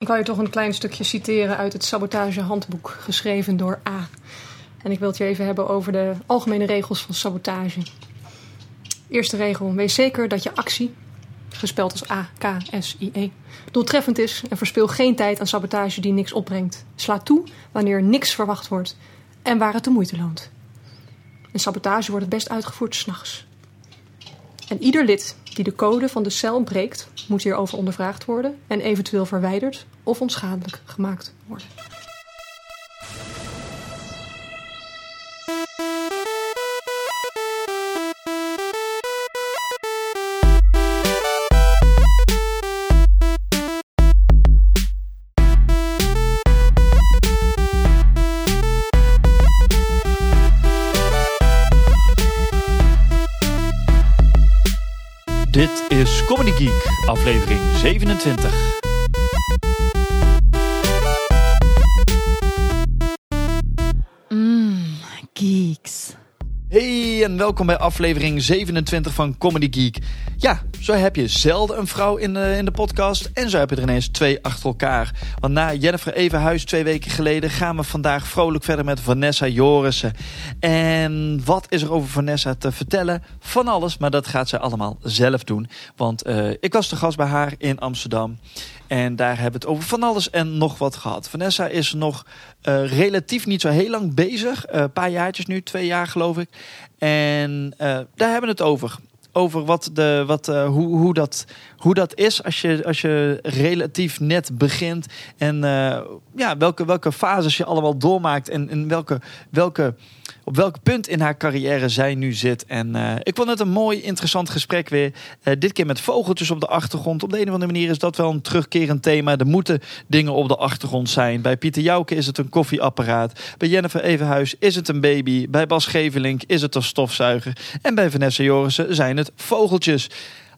Ik wil je toch een klein stukje citeren uit het sabotagehandboek, geschreven door A. En ik wil het je even hebben over de algemene regels van sabotage. Eerste regel: wees zeker dat je actie, gespeld als A, K, S, I, E, doeltreffend is en verspil geen tijd aan sabotage die niks opbrengt. Sla toe wanneer niks verwacht wordt en waar het de moeite loont. En sabotage wordt het best uitgevoerd s'nachts. En ieder lid die de code van de cel breekt, moet hierover ondervraagd worden en eventueel verwijderd of onschadelijk gemaakt worden. Aflevering 27. Welkom bij aflevering 27 van Comedy Geek. Ja, zo heb je zelden een vrouw in de, in de podcast en zo heb je er ineens twee achter elkaar. Want na Jennifer Evenhuis twee weken geleden gaan we vandaag vrolijk verder met Vanessa Jorissen. En wat is er over Vanessa te vertellen? Van alles, maar dat gaat zij allemaal zelf doen. Want eh, ik was te gast bij haar in Amsterdam. En daar hebben we het over van alles en nog wat gehad. Vanessa is nog eh, relatief niet zo heel lang bezig. Eh, Een paar jaartjes nu, twee jaar geloof ik. En eh, daar hebben we het over. Over wat de, wat, hoe, hoe, dat, hoe dat is als je, als je relatief net begint. En ja, welke, welke fases je allemaal doormaakt. En, en welke, welke, op welk punt in haar carrière zij nu zit. En eh, ik vond het een mooi, interessant gesprek weer. Eh, dit keer met vogeltjes op de achtergrond. Op de een of andere manier is dat wel een terugkerend thema. Er moeten dingen op de achtergrond zijn. Bij Pieter Jouke is het een koffieapparaat. Bij Jennifer Evenhuis is het een baby. Bij Bas Gevelink is het een stofzuiger. En bij Vanessa Jorissen zijn het vogeltjes.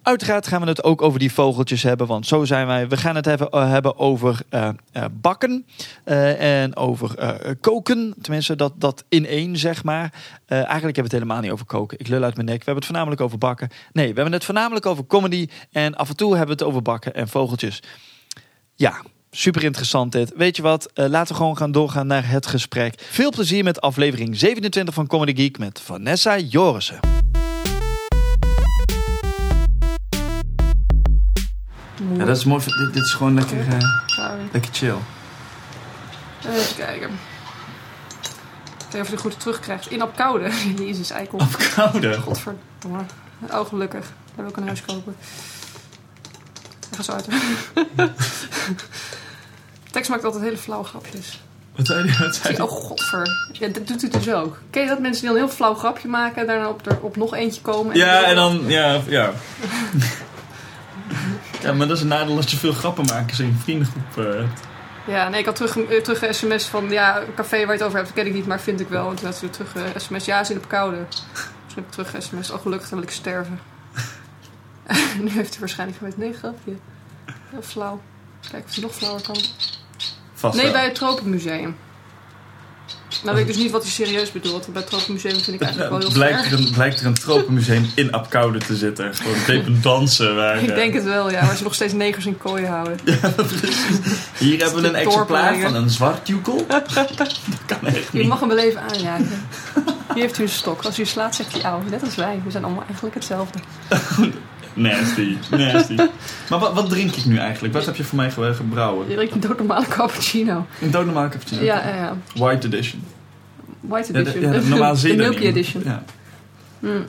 Uiteraard gaan we het ook over die vogeltjes hebben, want zo zijn wij. We gaan het even eh, hebben over eh, eh, bakken en over koken. Tenminste, dat, dat in één, zeg maar. Eigenlijk hebben we het helemaal niet over koken. Ik lul uit mijn nek. We hebben het voornamelijk over bakken. Nee, we hebben het voornamelijk over comedy. En af en toe hebben we het over bakken en vogeltjes. Ja, super interessant dit. Weet je wat? Laten we gewoon gaan doorgaan naar het gesprek. Veel plezier met aflevering 27 van Comedy Geek met Vanessa Jorissen. Ja, dat is mooi. Dit, dit is gewoon lekker, eh, lekker chill. Even kijken. Kijken of je het goed terugkrijgt. In op koude. Jezus, eikel. Op koude. Godverdomme. Oh, gelukkig. Daar wil ik een huis kopen. Ik ga zo uit. Tex maakt altijd hele flauwe grapjes. Wat zei je? Wat zei Oh, godver. Ja, dat doet hij dus ook. Ken je dat mensen die dan een heel flauw grapje maken... en daarna op, er, op nog eentje komen? Ja, en dan, ja, ja. ja, maar dat is een nadeel als je veel grappen maakt als je een vriendengroep eh, hebt. Ja, nee, ik had terug, eh, terug een sms van... Ja, een café waar je het over hebt, dat ken ik niet, maar vind ik wel. En toen had ze terug een sms. Ja, ze op koude. Dus heb ik terug een sms. Oh, gelukkig, dan wil ik sterven. nu heeft hij waarschijnlijk geweten. Nee, grapje. Heel flauw. Kijken of hij nog flauwer kan. Vast Nee, wel. bij het Tropenmuseum. Nou weet ik dus niet wat hij serieus bedoelt. want Bij het Tropenmuseum vind ik eigenlijk wel heel blijkt, ver. er een, blijkt er een tropenmuseum in Apkoude te zitten. Gewoon dependansen waar... Ik eh, denk het wel, ja. Waar ze nog steeds negers in kooien houden. Hier hebben we een exemplaar van een zwartjoekel. dat kan echt Je niet. mag hem wel even aanraken. Hier heeft u een stok. Als u slaat, zegt hij auw. Net als wij. We zijn allemaal eigenlijk hetzelfde. Nasty, nasty. Maar wat, wat drink ik nu eigenlijk? Wat heb je voor mij ge- gebrouwen? Je drinkt een doodnormale cappuccino. Een doodnormale cappuccino? Ja, ja, ja. White edition. White Ja, de, edition. ja, de normaal de zin er Milky edition. Ja. Mm.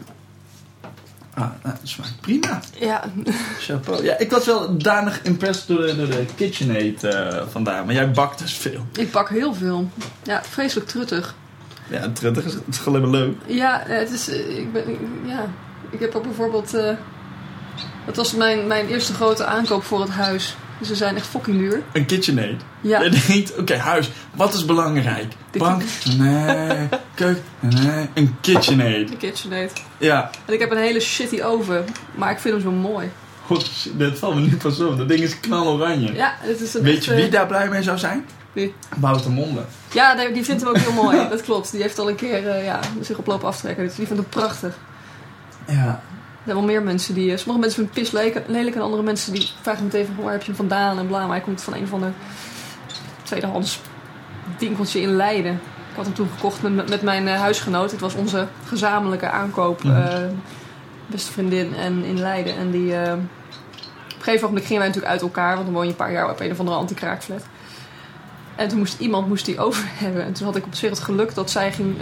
Ah, nou, dat smaakt prima. Ja, Chapeau. Ja, ik was wel danig impressed door de, door de KitchenAid eh vandaag. Maar jij bakt dus veel. ik bak heel veel. Ja, vreselijk truttig. Ja, truttig is, het is gewoon leuk. Ja, eh, het is... eh, Ik ben... Ja. Ik heb ook bijvoorbeeld... dat was mijn, mijn eerste grote aankoop voor het huis. Dus ze zijn echt fucking duur. Een KitchenAid. Ja. Je denkt, oké, huis. Wat is belangrijk? Bank? Nee. Keuken? Nee. Een KitchenAid. De KitchenAid. Ja. En ik heb een hele shitty oven. Maar ik vind hem zo mooi. Shit, dat valt me nu pas op. Dat ding is knaloranje. Ja, het is een Weet echt, je wie daar blij mee zou zijn? Wie? Wouter Monde. Ja, die die vindt hem ook heel mooi. Dat klopt. Die heeft al een keer eh, ja, zich op lopen aftrekken. Dus die vindt hem prachtig. Ja. Zijn wel meer mensen die... eh, sommige mensen vinden pis lelijk, lelijk en andere mensen die vragen meteen van waar heb je hem vandaan en bla. Maar hij komt van een of ander tweedehands winkeltje in Leiden. Ik had hem toen gekocht met, met mijn eh, huisgenoot. Het was onze gezamenlijke aankoop. Mhm. eh, beste vriendin en in Leiden. En die... op een gegeven moment gingen wij natuurlijk uit elkaar, want dan woon je een paar jaar op een of andere anti-kraakflat. En toen moest iemand moest die over hebben. En toen had ik op zich het geluk dat zij ging,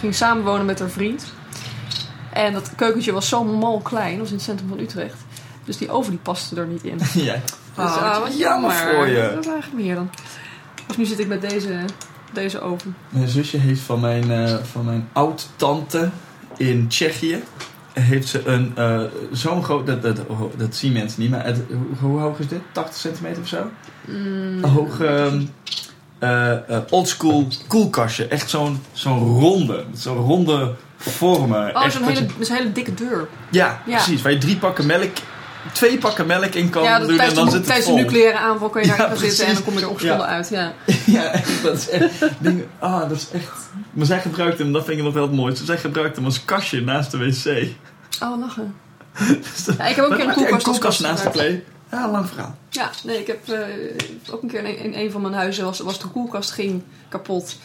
ging samenwonen met haar vriend. En dat keukentje was zo mal klein, dat was in het centrum van Utrecht. Dus die oven die paste er niet in. Ja. ah, Ah, wat jammer voor je. Dat is eigenlijk meer dan. Dus nu zit ik met deze, deze oven. Mijn zusje heeft van mijn, eh, van mijn oud-tante in Tsjechië... heeft ze een eh, zo'n groot... Dat, dat, dat zien mensen niet, maar het, hoe, hoe hoog is dit? 80 centimeter of zo? Mm, Hoog... ehm, eh, eh, oldschool koelkastje. Echt zo'n zo'n ronde. Zo'n ronde vormen. oh, Echt zo'n hele, je- een hele dikke deur. ja, Ja. precies. Waar je drie pakken melk... Twee pakken melk in kan ja, doen en tijdens, dan zit tijdens de vol. nucleaire aanval kun je Ja, daarin gaan zitten en dan kom je er opgesponden Ja. uit. Ja. Ja, dat is echt. Dingen, ah, dat is echt. Maar zij gebruikte hem, dat vind ik nog wel het mooiste. Zij gebruikte hem als kastje naast de wc. Oh, lachen. Dus dat- ik heb ook een keer een koelkast, naast de play. Ja, lang verhaal. Ja, nee, ik heb eh, ook een keer in, in een van mijn huizen was, was de koelkast ging kapot.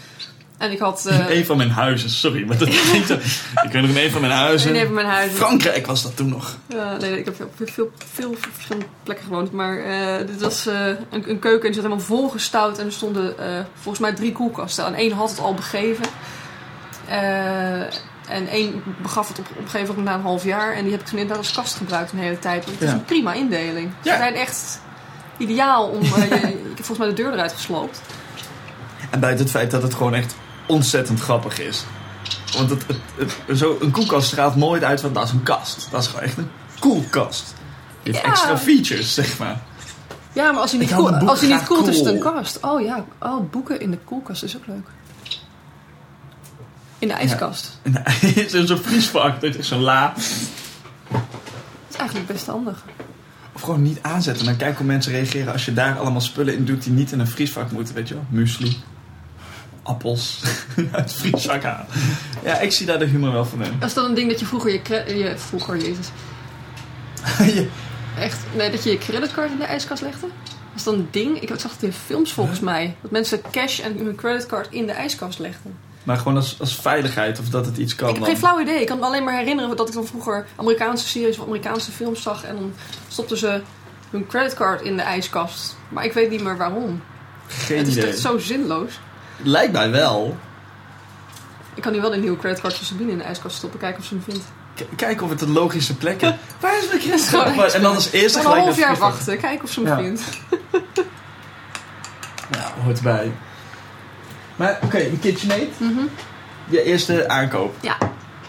En ik had eh, een van mijn huizen, sorry, maar dat klinkt zo. Ik weet nog in een van mijn huizen. in een van mijn huizen. Frankrijk was dat toen nog. Ja, nee, ik heb veel, veel, veel verschillende plekken gewoond. Maar eh, dit was eh, een, een keuken en die zat helemaal volgestouwd. En er stonden volgens mij drie koelkasten. En één had het al begeven. En één begaf het op, op een gegeven moment na een half jaar. En die heb ik toen inderdaad als kast gebruikt een hele tijd. Want het is een prima indeling. Ja. Ze zijn echt ideaal om... je, ik heb volgens mij de deur eruit gesloopt. En buiten het feit dat het gewoon echt ontzettend grappig is. Want het, het, het- zo, een koelkast straalt nooit uit van dat is een kast. Dat is gewoon echt een koelkast. Die heeft Ja. extra features, zeg maar. Ja, maar als hij niet, als hij niet koelt, is het een cool. kast. Oh ja, oh, boeken in de koelkast is ook leuk. In de ijskast. Is in zo'n vriesvak, dat is zo'n la. Dat is eigenlijk best handig. Of gewoon niet aanzetten. Dan kijken hoe mensen reageren als je daar allemaal spullen in doet die niet in een vriesvak moeten, weet je wel. Muesli. Appels. uit halen. Ja, ik zie daar de humor wel van in. Was dat een ding dat je vroeger je... vroeger, jezus. Je- Echt, nee, dat je je creditcard in de ijskast legde? Was dat een ding? Ik zag het in films volgens mij. Dat mensen cash en hun creditcard in de ijskast legden. maar gewoon als, als veiligheid of dat het iets kan ik heb dan. geen flauw idee. Ik kan me alleen maar herinneren dat ik dan vroeger Amerikaanse series of Amerikaanse films zag. En dan stopten ze hun creditcard in de ijskast. Maar ik weet niet meer waarom. Geen het is idee. echt zo zinloos. Lijkt mij wel. Ik kan nu wel de nieuwe creditcard van Sabine in de ijskast stoppen. Kijken of ze hem vindt. K- Kijken of het een logische plek is. Waar is mijn creditcard? En dan als eerste Gewoon een gelijk half jaar wachten. Kijken of ze hem Ja. vindt. Ja, hoort bij. Maar oké, een KitchenAid. Mhm. Je eerste aankoop. Ja.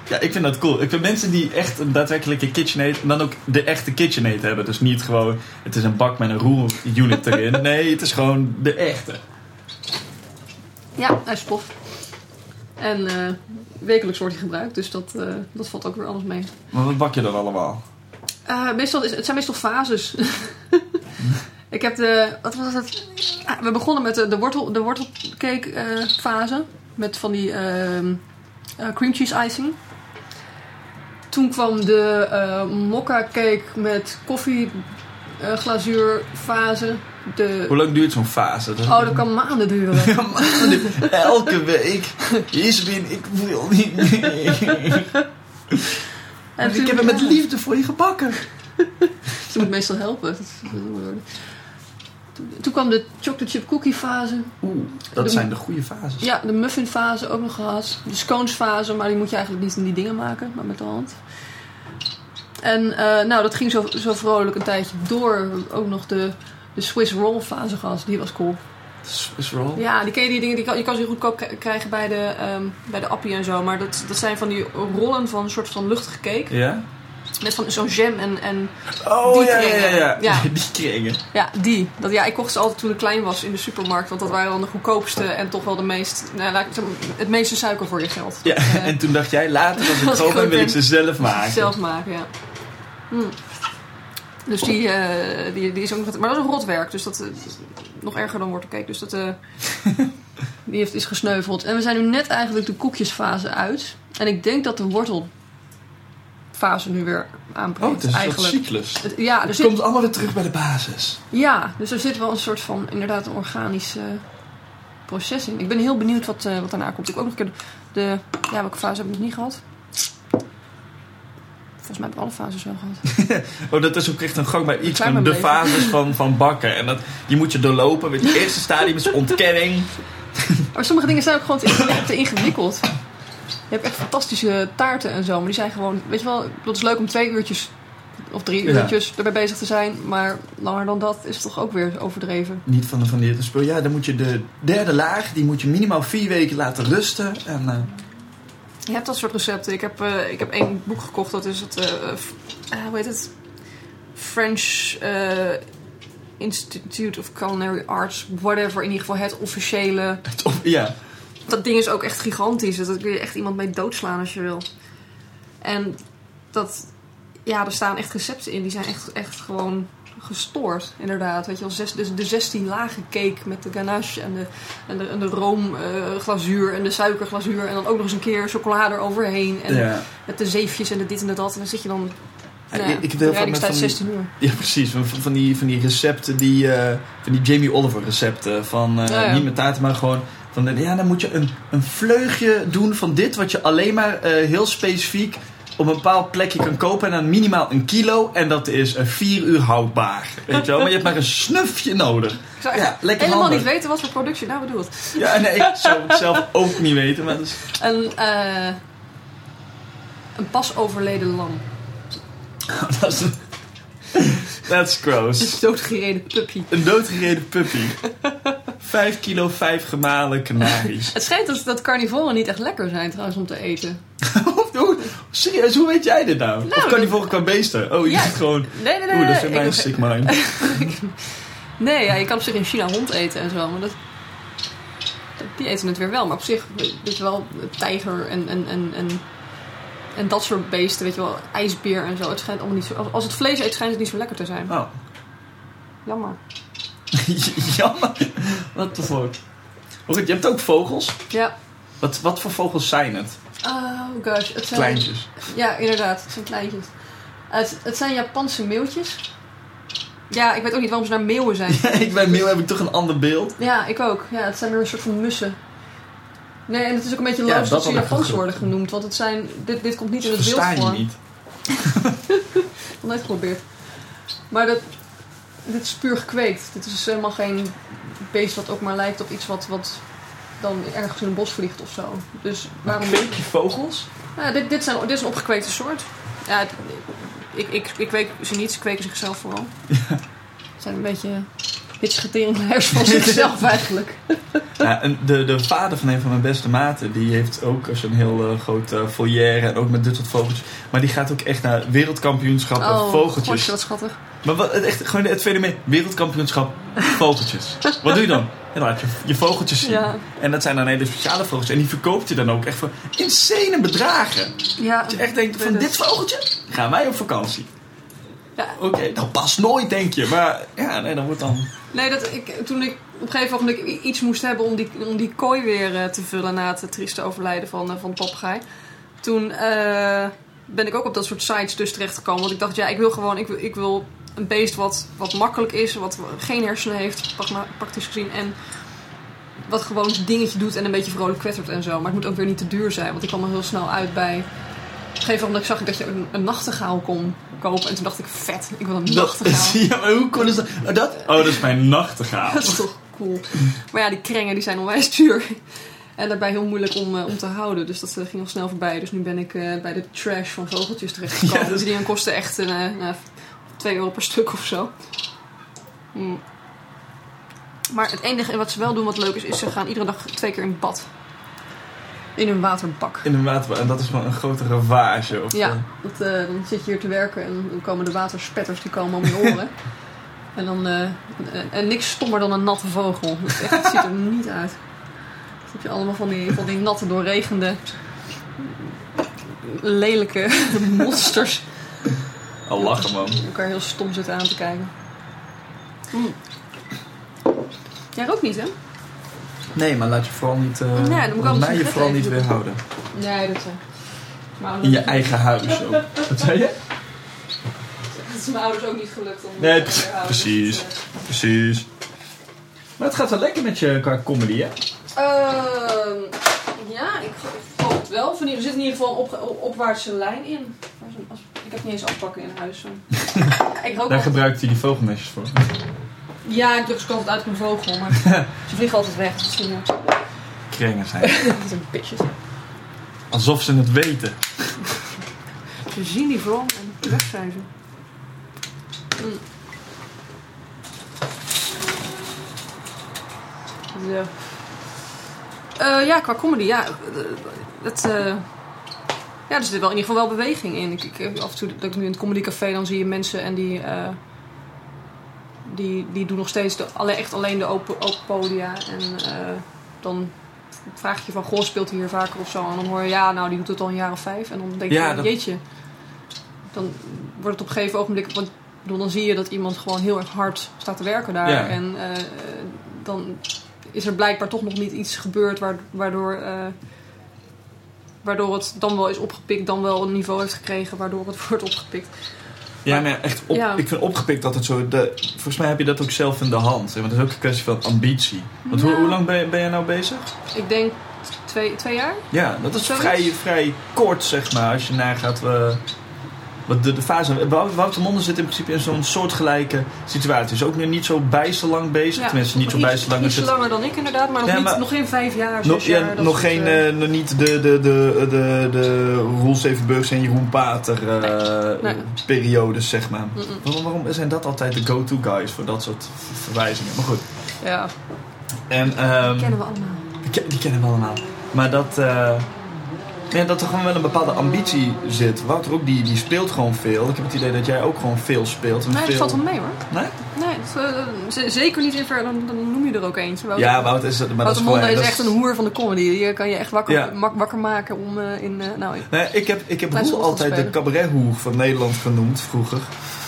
Ja, ik vind dat cool. Ik vind mensen die echt een daadwerkelijke KitchenAid en dan ook de echte KitchenAid hebben. Dus niet gewoon, het is een bak met een roerunit erin. Nee, het is gewoon de echte. Ja, hij is tof. En eh, wekelijks wordt hij gebruikt, dus dat, eh, dat valt ook weer alles mee. Maar wat bak je dan allemaal? Eh, meestal is, het zijn meestal fases. ik heb de. Wat was het? Ah, we begonnen met de, de, wortel, de wortelcake fase. Met van die ehm, eh, cream cheese icing. Toen kwam de mokka cake met koffie eh, glazuur fase. De, Hoe lang duurt zo'n fase? Dat oh, dat kan maanden duren. Ja, elke week. Isbin, ik wil niet meer. En ik heb het met liefde voor je gebakken. Ze moet meestal helpen. Toen kwam de chocolate chip cookie fase. Oeh, dat zijn de goede fases. Ja, de muffin fase ook nog gehad. De scones fase, maar die moet je eigenlijk niet in die dingen maken, maar met de hand. En eh, nou, dat ging zo, zo vrolijk een tijdje door. Ook nog de, de Swiss roll fase gehad. Die was cool. Swiss roll. Ja, die ken je die dingen. Die kan, je kan ze goedkoop krijgen bij de, ehm, bij de appie en zo. Maar dat, dat zijn van die rollen van een soort van luchtige cake. Ja? Met van zo'n jam en, en Oh, Die ja, ja, kringen. ja, ja. Ja. Die kringen. Ja, die. Dat, ja, ik kocht ze altijd toen ik klein was in de supermarkt. Want dat waren dan de goedkoopste en toch wel de meest, nou, laat ik zeggen, het meeste suiker voor je geld. Ja, eh, en toen dacht jij, later als ik groot ben, wil ik ze zelf maken. zelf maken, ja. Hm. Dus die, eh, die, die is ook nog... Maar dat is een rotwerk, dus dat... eh, nog erger dan wortelcake, dus dat... eh, die heeft, is gesneuveld. En we zijn nu net eigenlijk de koekjesfase uit. En ik denk dat de wortelfase fase nu weer Oh, aanbreekt. het is een soort eigenlijk. cyclus. Het- ja, er Het zit, komt allemaal weer terug bij de basis. ja, dus er zit wel een soort van inderdaad een organisch eh, proces in. Ik ben heel benieuwd wat, wat daarna komt. Ik heb ook nog een keer de, de- ja, welke fase heb ik nog niet gehad? Volgens mij heb ik alle fases wel gehad. Oh, dat is ook echt een gangbaar iets Klein van de leven. fases van, van bakken. En dat, die moet je doorlopen. Weet je, Het eerste stadium is ontkenning. Maar sommige dingen zijn ook gewoon te ingewikkeld. te ingewikkeld. Je hebt echt fantastische taarten en zo. Maar die zijn gewoon... Weet je wel, dat is leuk om twee uurtjes of drie Ja. uurtjes erbij bezig te zijn. Maar langer dan dat is toch ook weer overdreven. Niet van, van dit spul. Ja, dan moet je de derde laag, die moet je minimaal vier weken laten rusten. En, eh, Je hebt dat soort recepten. Ik heb, eh, ik heb één boek gekocht. Dat is het... eh, eh, hoe heet het? French Institute of Culinary Arts. Whatever. In ieder geval het officiële... of, ja. Dat ding is ook echt gigantisch. Dat kun je echt iemand mee doodslaan als je wil. En dat... Ja, er staan echt recepten in. Die zijn echt, echt gewoon gestoord, inderdaad. Weet je wel, zes, dus de 16 lagen cake met de ganache en de, en de, en de roomglazuur en de suikerglazuur. En dan ook nog eens een keer chocolade eroverheen. En ja. met de zeefjes en de dit en de dat. En dan zit je dan... Nou ja, ik- heb heel vaak van die- 16 uur. Ja, precies. Van, van, die, van die recepten, die, eh, van die Jamie Oliver recepten. Van, eh, Ja. Niet met taarten, maar gewoon van, eh, ja, dan moet je een, een vleugje doen van dit, wat je alleen maar eh, heel specifiek op een bepaald plekje kan kopen. En dan minimaal een kilo. En dat is eh, vier uur houdbaar. Weet je wel? Maar je hebt maar een snufje nodig. Ik zou Ja, lekker helemaal handig. niet weten wat voor product je nou bedoelt. Ja, nee, ik zou het zelf ook niet weten. Maar Een, eh, een pas overleden lam. dat is een- That's gross. Een doodgereden puppy. Een doodgereden puppy. Vijf kilo, vijf gemalen kanaries. Het schijnt dat, dat carnivoren niet echt lekker zijn trouwens om te eten. Hoe- Serieus, hoe weet jij dit nou? of kan die volgen qua beesten? Oh, je Ja. ziet gewoon... Nee, nee, nee. Oeh, dat nee, vind ik mij een heb- sick mind. Nee, ja, je kan op zich in China hond eten en zo, maar dat, die eten het weer wel. Maar op zich, weet je wel, tijger en, en, en, en, en dat soort beesten, weet je wel, ijsbeer en zo. Het schijnt allemaal niet zo, als het vlees eet, schijnt het niet zo lekker te zijn. Oh. Jammer. Jammer. Wat de fuck. Je hebt ook vogels. Ja. Wat, wat voor vogels zijn het? Oh gosh, het zijn... Kleintjes. Ja, inderdaad, het zijn kleintjes. Het, het zijn Japanse meeuwtjes. Ja, ik weet ook niet waarom ze naar meeuwen zijn. ik bij Meel heb ik toch een ander beeld. Ja, ik ook. Ja, het zijn meer een soort van mussen. Nee, en het is ook een beetje Ja, loos dat dat ze Japans worden genoemd. Want het zijn, dit, dit komt niet in het beeld Versta je voor. niet. Nog nooit geprobeerd. Maar dat, dit is puur gekweekt. Dit is helemaal geen beest wat ook maar lijkt op iets wat, wat dan ergens in een bos vliegt of zo. Dus waarom... Kweek je vogels? Ja, dit, dit, zijn, dit is een opgekweekte soort. Ja, het- ik, ik, ik kweek ze niet, ze kweken zichzelf vooral. Het zijn een beetje hitsige teringlijers van zichzelf eigenlijk. Ja, en de, de vader van een van mijn beste maten, die heeft ook zo'n heel eh, groot eh foyer en ook met dit soort vogeltjes. Maar die gaat ook echt naar wereldkampioenschappen Oh, vogeltjes. gosje, wat schattig. Maar wat, echt, gewoon het fenomeen wereldkampioenschap vogeltjes. wat doe je dan? Ja, dan laat je je vogeltjes zien. Ja. En dat zijn dan hele speciale vogeltjes. En die verkoopt je dan ook echt voor insane bedragen. Ja, Dat je echt denkt, van dit vogeltje gaan wij op vakantie. Ja. Oké, dat past nooit denk je. Maar ja, nee, dat wordt dan... Nee, dat ik, toen ik op een gegeven moment iets moest hebben om die, om die kooi weer eh, te vullen na het trieste overlijden van, eh, van de papegaai. Toen eh, ben ik ook op dat soort sites dus terechtgekomen. Want ik dacht, ja, ik wil gewoon, ik wil, ik wil een beest wat, wat makkelijk is, wat geen hersenen heeft, praktisch gezien. En wat gewoon zijn dingetje doet en een beetje vrolijk kwettert en zo. Maar het moet ook weer niet te duur zijn, want ik kwam er heel snel uit bij... Gegeven zag ik dat je een, een nachtegaal kon kopen. En toen dacht ik, vet, ik wil een dat nachtegaal. ja, maar hoe cool is dat? Oh, dat? Oh, dat is mijn nachtegaal. Dat is toch cool. Maar ja, die krengen die zijn onwijs duur. En daarbij heel moeilijk om, eh, om te houden. Dus dat eh, ging al snel voorbij. Dus nu ben ik eh, bij de trash van vogeltjes terechtgekomen. Ja, dat is- Die kosten echt eh nou, 2 euro per stuk of zo. Mm. Maar het enige wat ze wel doen wat leuk is, is ze gaan iedere dag twee keer in bad. In een waterbak. In een waterbak. En dat is wel een grote ravage. Of, Ja, eh, dat, eh, dan zit je hier te werken en dan komen de waterspetters die komen om je oren. en dan eh, en, en niks stommer dan een natte vogel. Dat echt, het ziet er niet uit. Dan heb je allemaal van die, van die natte, doorregende, lelijke monsters al lachen, man. die elkaar heel stom zitten aan te kijken. Mm. Jij ook niet, hè? Nee, maar laat je vooral niet... eh dan moet een mij je vooral niet weerhouden. Nee, dat, Maar In je eigen huis ook. Wat zei je? Het is mijn ouders ook niet gelukt om... Nee, precies. Precies. Dus, Precies. Maar het gaat wel lekker met je qua comedy, hè? Ehm, ja, ik, hoop het wel. Van, er zit in ieder geval een op, op- opwaartse lijn in. Ik heb niet eens afpakken in huis. Zo. ik rook Daar gebruikt hij die vogelmesjes voor. Ja, ik druk ze altijd uit op een vogel, maar ze vliegen altijd weg. Dat is een, Krengen zijn. dat is een bitches. Alsof ze het weten. Ze zien die vlam en weg zijn ze. Mm. Zo. Eh, ja, qua comedy, ja. eh, Het, eh, ja, er zit wel in ieder geval wel beweging in. Ik, ik, af en toe dat ik nu in het comedycafé, dan zie je mensen en die, eh, die, die doen nog steeds de, alle, echt alleen de open, open podia. En eh, dan vraag je van, goh, speelt hij hier vaker of zo? En dan hoor je, ja, nou, die doet het al een jaar of vijf. En dan denk je, Ja, dat- jeetje. Dan wordt het op een gegeven ogenblik, want dan zie je dat iemand gewoon heel erg hard staat te werken daar. Ja. En eh, dan is er blijkbaar toch nog niet iets gebeurd wa- waardoor, eh, waardoor het dan wel is opgepikt, dan wel een niveau heeft gekregen waardoor het wordt opgepikt. Ja, maar echt op, Ja. ik vind opgepikt dat het zo... De, volgens mij heb je dat ook zelf in de hand. hè, Want het is ook een kwestie van ambitie. Want hoe, lang ben je, ben je nou bezig? Ik denk twee, twee jaar? Ja, dat is vrij, vrij kort, zeg maar, als je nagaat... eh, wat de, de fase... Wou- Wouter Monde zit in principe in zo'n soortgelijke situatie. Is ook nu niet zo bijster lang bezig. Tenminste, niet zo bijster lang. Zo het- langer dan ik inderdaad, maar nog, Ja, niet, maar- nog geen vijf jaar, Nog, zes ja, jaar. nog geen, eh, eh, nog niet de, de, de, de, de Roel Stevenburgs en Jeroen Pater eh, Nee. periodes, zeg maar. Waarom, waarom zijn dat altijd de go-to guys voor dat soort verwijzingen? Maar goed. Ja, En, ehm, kennen we allemaal. die, ken- die kennen we allemaal. Maar dat, eh, ja, dat er gewoon wel een bepaalde ambitie zit. Wouter ook, die, die speelt gewoon veel. Ik heb het idee dat jij ook gewoon veel speelt. En Nee, dat veel... valt wel mee hoor. Nee? Nee, dat, eh, zeker niet in ver, dan, dan noem je er ook eentje. Wouter, Ja, Wouter is, maar dat is gewoon... Is echt een hoer van de comedy. Die kan je echt wakker, Ja. mak- wakker maken om eh, in... eh, nou, Nee, ik heb, ik heb Roel altijd de cabarethoer van Nederland genoemd vroeger.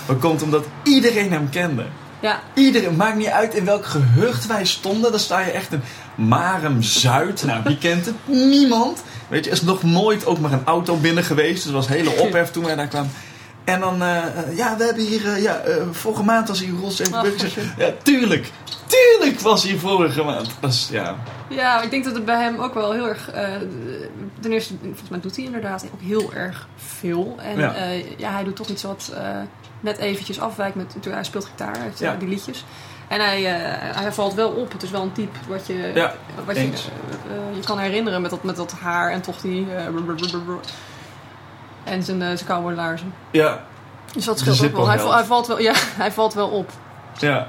Dat komt omdat iedereen hem kende. ja, Iedereen, maakt niet uit in welk gehucht wij stonden. Dan sta je echt in Marem Zuid. Nou, wie kent het? Niemand. Weet je, is nog nooit ook maar een auto binnen geweest. Dus er was hele ophef toen wij daar kwamen. En dan, eh, eh, ja, we hebben hier, eh, ja, vorige maand was hier Ros even Ach, bezig. shit. Ja, tuurlijk. Tuurlijk was hij vorige maand. Dat is, ja. ja, ik denk dat het bij hem ook wel heel erg... ten eerste, volgens mij doet hij inderdaad ook heel erg veel. En Ja. ja, hij doet toch iets wat net eventjes afwijkt. Met, hij speelt gitaar, heeft Ja. die liedjes. En hij, eh, hij valt wel op. Het is wel een type wat je, Ja, wat je, eh, je kan herinneren met dat, met dat haar en toch die... eh, en zijn, eh zijn cowboy laarzen. Ja, Dus dat scheelt ook wel. Hij, hij, valt wel. Ja, hij valt wel op. Ja.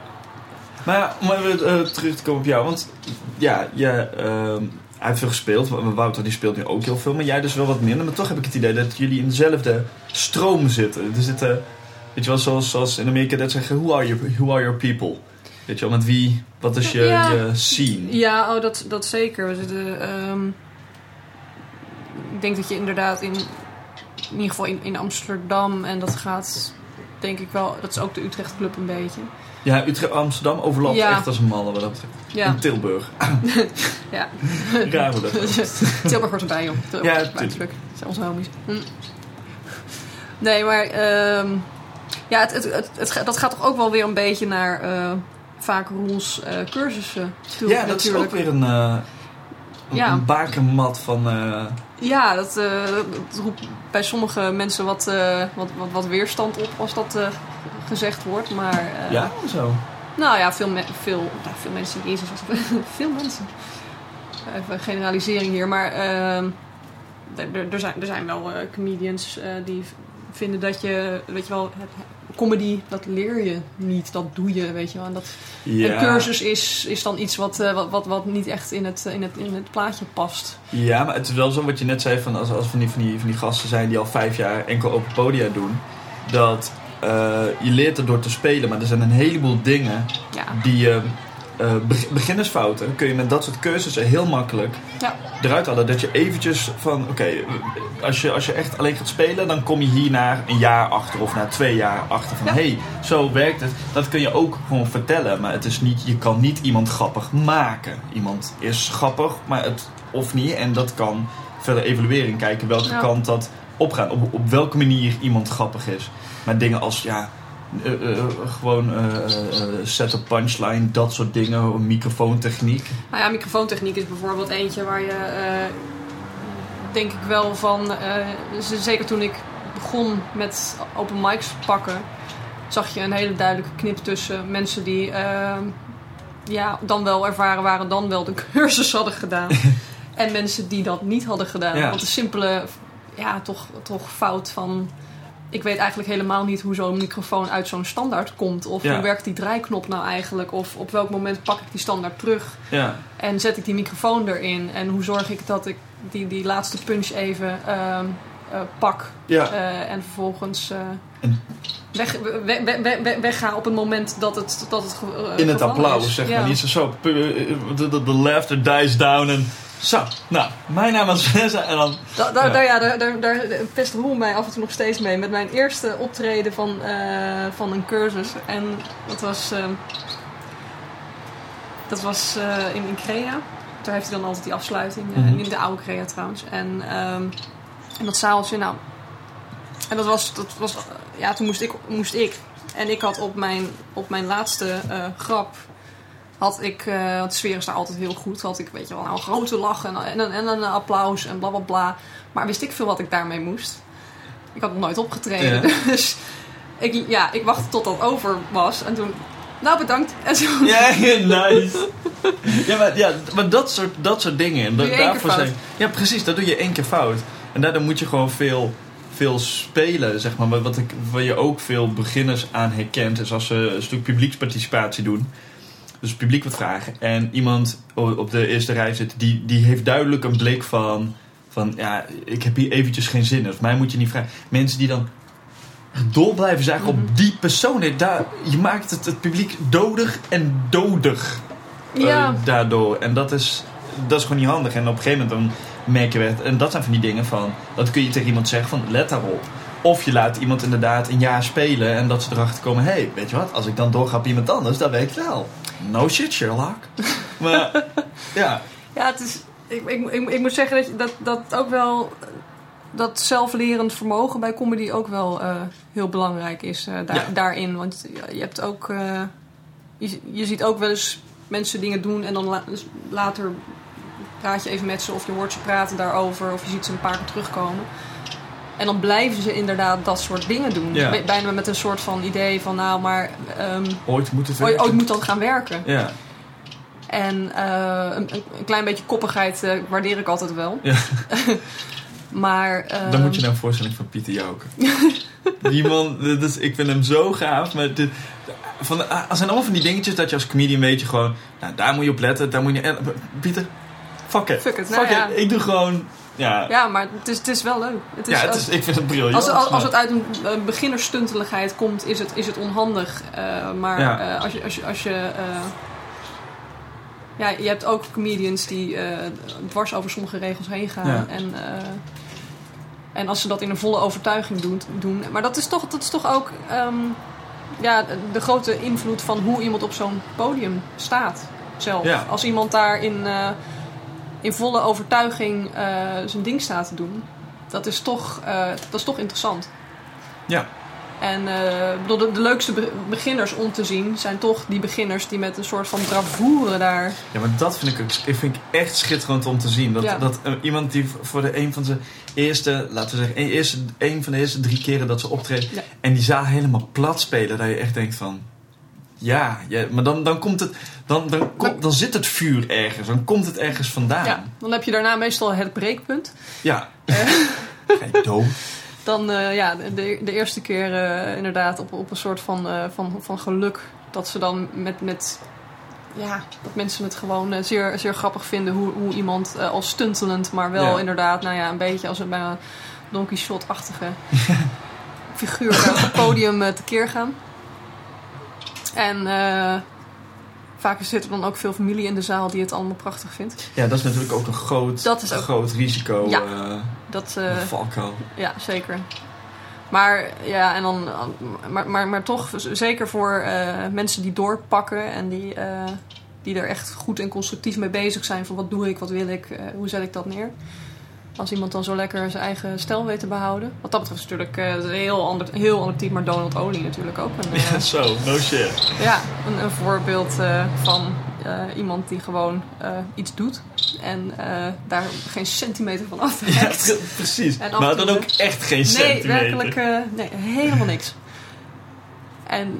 Maar ja, om even eh, terug te komen op jou. Want ja, je, ehm, hij heeft veel gespeeld. Wouter die speelt nu ook heel veel. Maar jij dus wel wat minder. Maar toch heb ik het idee dat jullie in dezelfde stroom zitten. Er zitten, weet je wel, zoals, zoals in Amerika dat zeggen... Who are, you, who are your people? Weet je wel, met wie, wat is je, Ja. je scene? Ja, oh, dat, dat zeker. We zitten, ehm, ik denk dat je inderdaad in, in ieder geval in, in Amsterdam en dat gaat denk ik wel, dat is ook de Utrecht Club een beetje. Ja, Utrecht, Amsterdam overlapt Ja. echt als een malle wat dat betreft. Ja, En Tilburg. ja. Raar dat. Tilburg hoort erbij, joh. Tilburg Ja, natuurlijk. Dat zijn onze homies. Hm. Nee, maar ehm, ja, het, het, het, dat gaat toch ook wel weer een beetje naar eh, vaak Roels eh, cursussen Ja, dat is ook weer een, eh een, Ja. een bakermat van... eh, Ja, dat, dat roept bij sommige mensen wat, wat, wat, wat weerstand op als dat gezegd wordt. Maar ja, zo. nou ja, veel, me- veel, nou, veel mensen eens. Veel mensen. Even een generalisering hier. Maar ehm, er- zijn, er zijn wel comedians die vinden dat je, weet je wel, het, comedy, dat leer je niet. Dat doe je, weet je wel. En dat, Ja. Een cursus is, is dan iets wat, eh, wat, wat, wat niet echt in het, in, het, in het plaatje past. Ja, maar het is wel zo wat je net zei, van als, als van, die, van, die, van die gasten zijn die al vijf jaar enkel open podia doen, dat eh, je leert er door te spelen, maar er zijn een heleboel dingen Ja. die je, eh, be- beginnersfouten, kun je met dat soort cursussen heel makkelijk Ja. eruit halen. Dat je eventjes van, oké, als, je, als je echt alleen gaat spelen, dan kom je hier na een jaar achter of na twee jaar achter van, Ja. hé, hey, zo werkt het. Dat kun je ook gewoon vertellen, maar het is niet, je kan niet iemand grappig maken. Iemand is grappig, maar het of niet, en dat kan verder evaluering kijken welke Ja. kant dat opgaan. Op, op welke manier iemand grappig is. Maar dingen als, ja, eh, eh, gewoon eh, set a punchline, dat soort dingen, microfoontechniek. Nou ja, microfoontechniek is bijvoorbeeld eentje waar je, denk ik wel van, zeker toen ik begon met open mics pakken, zag je een hele duidelijke knip tussen mensen die ja, dan wel ervaren waren, dan wel de cursus hadden gedaan. en mensen die dat niet hadden gedaan. Ja. Want de simpele, ja, toch, toch fout van... Ik weet eigenlijk helemaal niet hoe zo'n microfoon uit zo'n standaard komt. Of Ja. hoe werkt die draaiknop nou eigenlijk? Of op welk moment pak ik die standaard terug? Ja, En zet ik die microfoon erin? En hoe zorg ik dat ik die, die laatste punch even ehm, eh, pak? ja. eh, en vervolgens eh, weg, weg, weg, weg, weg- wegga op het moment dat het, dat het in het applaus, is. zeg maar. Niet zo, zo de, de laughter dies down en zo. Nou, mijn naam is Vanessa en dan... Da, da, Ja. Daar, ja, daar, daar, daar pest Roel mij af en toe nog steeds mee. Met mijn eerste optreden van, eh, van een cursus. En dat was... ehm, dat was eh, in, in Crea. Daar heeft hij dan altijd die afsluiting. eh, Mhm. In de oude Crea trouwens. En, ehm, en dat zaaltje, nou... En dat was... Dat was ja, toen moest ik, moest ik. En ik had op mijn, op mijn laatste eh, grap had ik, want de sfeer is daar altijd heel goed, had ik weet je wel, nou, een grote lach en, en, en een applaus en bla bla bla. Maar wist ik veel wat ik daarmee moest. Ik had nog nooit opgetreden, Ja. dus ik, ja, ik wachtte tot dat over was en toen, nou bedankt. En zo, Ja, nice. Ja, maar, ja, maar dat, soort, dat soort dingen. Daarvoor zijn, ja, precies. Dat doe je één keer fout. En daardoor moet je gewoon veel, veel spelen, zeg maar. Wat, ik, waar je ook veel beginners aan herkent, is als ze een stuk publieksparticipatie doen. Dus het publiek wat vragen. En iemand op de eerste rij zit, die, die heeft duidelijk een blik van... Van ja, ik heb hier eventjes geen zin in. Of mij moet je niet vragen. Mensen die dan dol blijven Mhm. op die persoon. Daar, je maakt het, het publiek dodig en dodig eh, ja, daardoor. En dat is, dat is gewoon niet handig. En op een gegeven moment dan merk je het. En dat zijn van die dingen van... Dat kun je tegen iemand zeggen van let daarop. Of je laat iemand inderdaad een jaar spelen. En dat ze erachter komen... Hé, hey, weet je wat? Als ik dan doorga op iemand anders, dat werkt wel. No shit, Sherlock. maar ja. ja, het is, ik, ik, ik, ik moet zeggen dat, je- dat, dat ook wel, dat zelflerend vermogen bij comedy ook wel eh, heel belangrijk is eh, daar, Ja. daarin. Want je hebt ook, eh, je, je ziet ook wel eens mensen dingen doen en dan la- dus later praat je even met ze of je hoort ze praten daarover of je ziet ze een paar keer terugkomen. En dan blijven ze inderdaad dat soort dingen doen. Ja. Bijna met een soort van idee van nou, maar ehm Ooit moet het ooit, werken. ooit moet dat gaan werken. Ja. En eh, een, een klein beetje koppigheid eh, waardeer ik altijd wel. Ja. maar... Dan moet je naar een voorstelling van Pieter Joken. die man, is, ik vind hem zo gaaf. Maar dit, van, de- er zijn allemaal van die dingetjes dat je als comedian weet je gewoon... Nou, daar moet je op letten, daar moet je... en- Pieter, fuck it. Fuck it, Fuck nou ja. Ik doe gewoon... Ja, Ja, maar het is, het is wel leuk. Het is, ja het is, ik vind het briljant. als, als, als het uit een, een beginnerstunteligheid komt, is het, is het onhandig. Eh, maar Ja. eh, als je... Als je, als je eh, ja, je hebt ook comedians die dwars over sommige regels heen gaan. Ja. En, en als ze dat in een volle overtuiging doen. doen maar dat is toch, dat is toch ook ehm, ja, de grote invloed van hoe iemand op zo'n podium staat. Zelf. Ja. Als iemand daar in, in volle overtuiging eh, zijn ding staat te doen. Dat is toch, eh, dat is toch interessant. Ja. En eh, bedoel, de, de leukste be- beginners om te zien zijn toch die beginners die met een soort van bravoure daar. Ja, maar dat vind ik, ook, ik vind ik echt schitterend om te zien. Dat, Ja. dat iemand die voor de een van zijn eerste, laten we zeggen, een, eerste, een van de eerste drie keren dat ze optreden. Ja. En die zaal helemaal plat spelen. Dat je echt denkt van, ja, ja maar dan, dan komt het, dan, dan, komt- dan zit het vuur ergens. Dan komt het ergens vandaan. Ja, dan heb je daarna meestal het breekpunt. Ja. Ga je dood? Dan eh, ja, de, de eerste keer eh, inderdaad op, op een soort van, eh, van, van geluk. Dat ze dan met, met ja, dat mensen het gewoon zeer, zeer grappig vinden hoe, hoe iemand als stuntelend, maar wel Ja. inderdaad, nou ja, een beetje als een bijna Don Quixote-achtige figuur op het podium tekeer gaan. En eh, vaak zit er dan ook veel familie in de zaal die het allemaal prachtig vindt. Ja, dat is natuurlijk ook een groot, Dat is ook- groot risico. Ja. eh, Dat, valkuil. Ja, zeker. Maar ja, en dan, maar, maar, maar toch, zeker voor mensen die doorpakken en die, die er echt goed en constructief mee bezig zijn van wat doe ik, wat wil ik, hoe zet ik dat neer. Als iemand dan zo lekker zijn eigen stijl weet te behouden. Wat dat betreft is natuurlijk eh, een heel ander, heel ander type, maar Donald Olie natuurlijk ook. Een, eh, Ja, zo, no shit. ja, een, een voorbeeld eh, van eh, iemand die gewoon eh, iets doet en eh, daar geen centimeter van Ja, afwijkt. pre- precies. En af Maar dan ook echt geen Nee, centimeter. werkelijk eh, nee, helemaal niks. En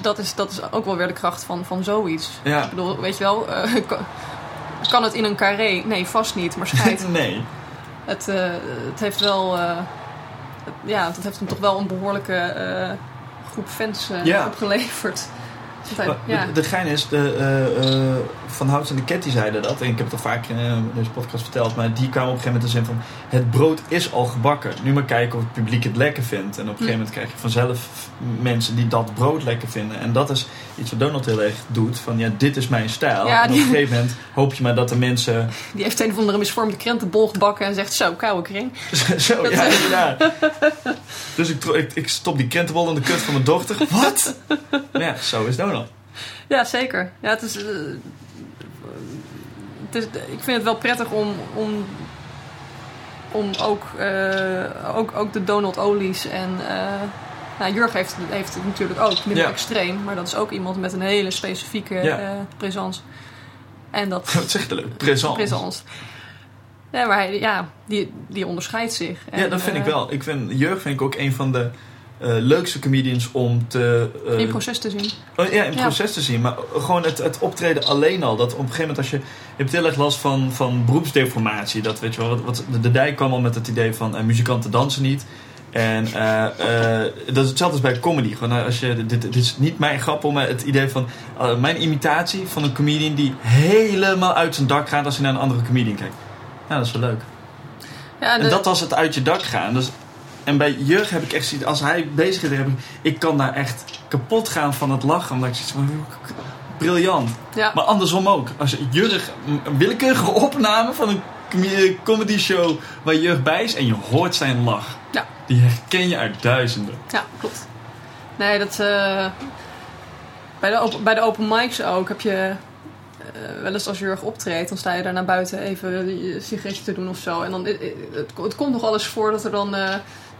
dat is, dat is ook wel weer de kracht van, van zoiets. Ja. Ik bedoel, weet je wel, eh, kan, kan het in een carré? Nee, vast niet, maar schijt. nee. Het, eh, het heeft wel, eh, het- ja, het heeft hem toch wel een behoorlijke eh, groep fans Ja. opgeleverd. Ja. de, gein is, de, eh, eh, Van Houts en de Cat die zeiden dat. En ik heb het al vaak in eh, deze podcast verteld. Maar die kwamen op een gegeven moment de zin van... Het brood is al gebakken. Nu maar kijken of het publiek het lekker vindt. En op een gegeven moment krijg je vanzelf mensen die dat brood lekker vinden. En dat is iets wat Donald heel erg doet. Van ja, dit is mijn stijl. Ja, en op een gegeven moment hoop je maar dat de mensen... Die heeft een of andere misvormde krentenbol gebakken en zegt zo, koude kring. Zo, Dat- ja, inderdaad. Dus ik, ik, ik stop die krentenbol in de kut van mijn dochter. Wat? Maar ja, zo is Donald. Ja, zeker. Ja, het is, eh, het is, ik vind het wel prettig om, om, om ook, eh, ook, ook de Donald Olies en... eh nou, Jurg heeft, heeft het natuurlijk ook, minder Ja. extreem. Maar dat is ook iemand met een hele specifieke Ja. presence. En dat... Wat zeg je leuk? Présence. presence. Ja, maar hij, ja, die, die onderscheidt zich. Ja, dat vind ik wel. Ik vind, Jurg vind ik ook een van de leukste comedians om te... eh, In proces te zien. oh, ja, in het Ja. proces te zien. Maar gewoon het, het optreden alleen al. Dat op een gegeven moment als je... Je hebt heel erg last van, van beroepsdeformatie. Dat weet je wel. Wat, wat, de, de dijk kwam al met het idee van eh, muzikanten dansen niet. En eh, eh, dat is hetzelfde als bij comedy. Gewoon, eh, als je, dit, dit is niet mijn grap, maar het idee van... eh, mijn imitatie van een comedian die helemaal uit zijn dak gaat als hij naar een andere comedian kijkt. Ja, dat is wel leuk. Ja, En dat was het uit je dak gaan. Dus, en bij Jurg heb ik echt zoiets, als hij bezig is, ik, ik kan daar echt kapot gaan van het lachen. Omdat ik zoiets van, briljant. ja. Maar andersom ook. Als Jurg, een willekeurige opname van een com- comedy show waar Jurg bij is en je hoort zijn lach. Ja. Die herken je uit duizenden. Ja, klopt. Nee, dat... eh, bij, de open, bij de open mics ook heb je... eh, wel eens als Jurg optreedt, dan sta je daar naar buiten even je sigaretje te doen of zo. En dan, eh, het, het komt nog eens voor dat er dan,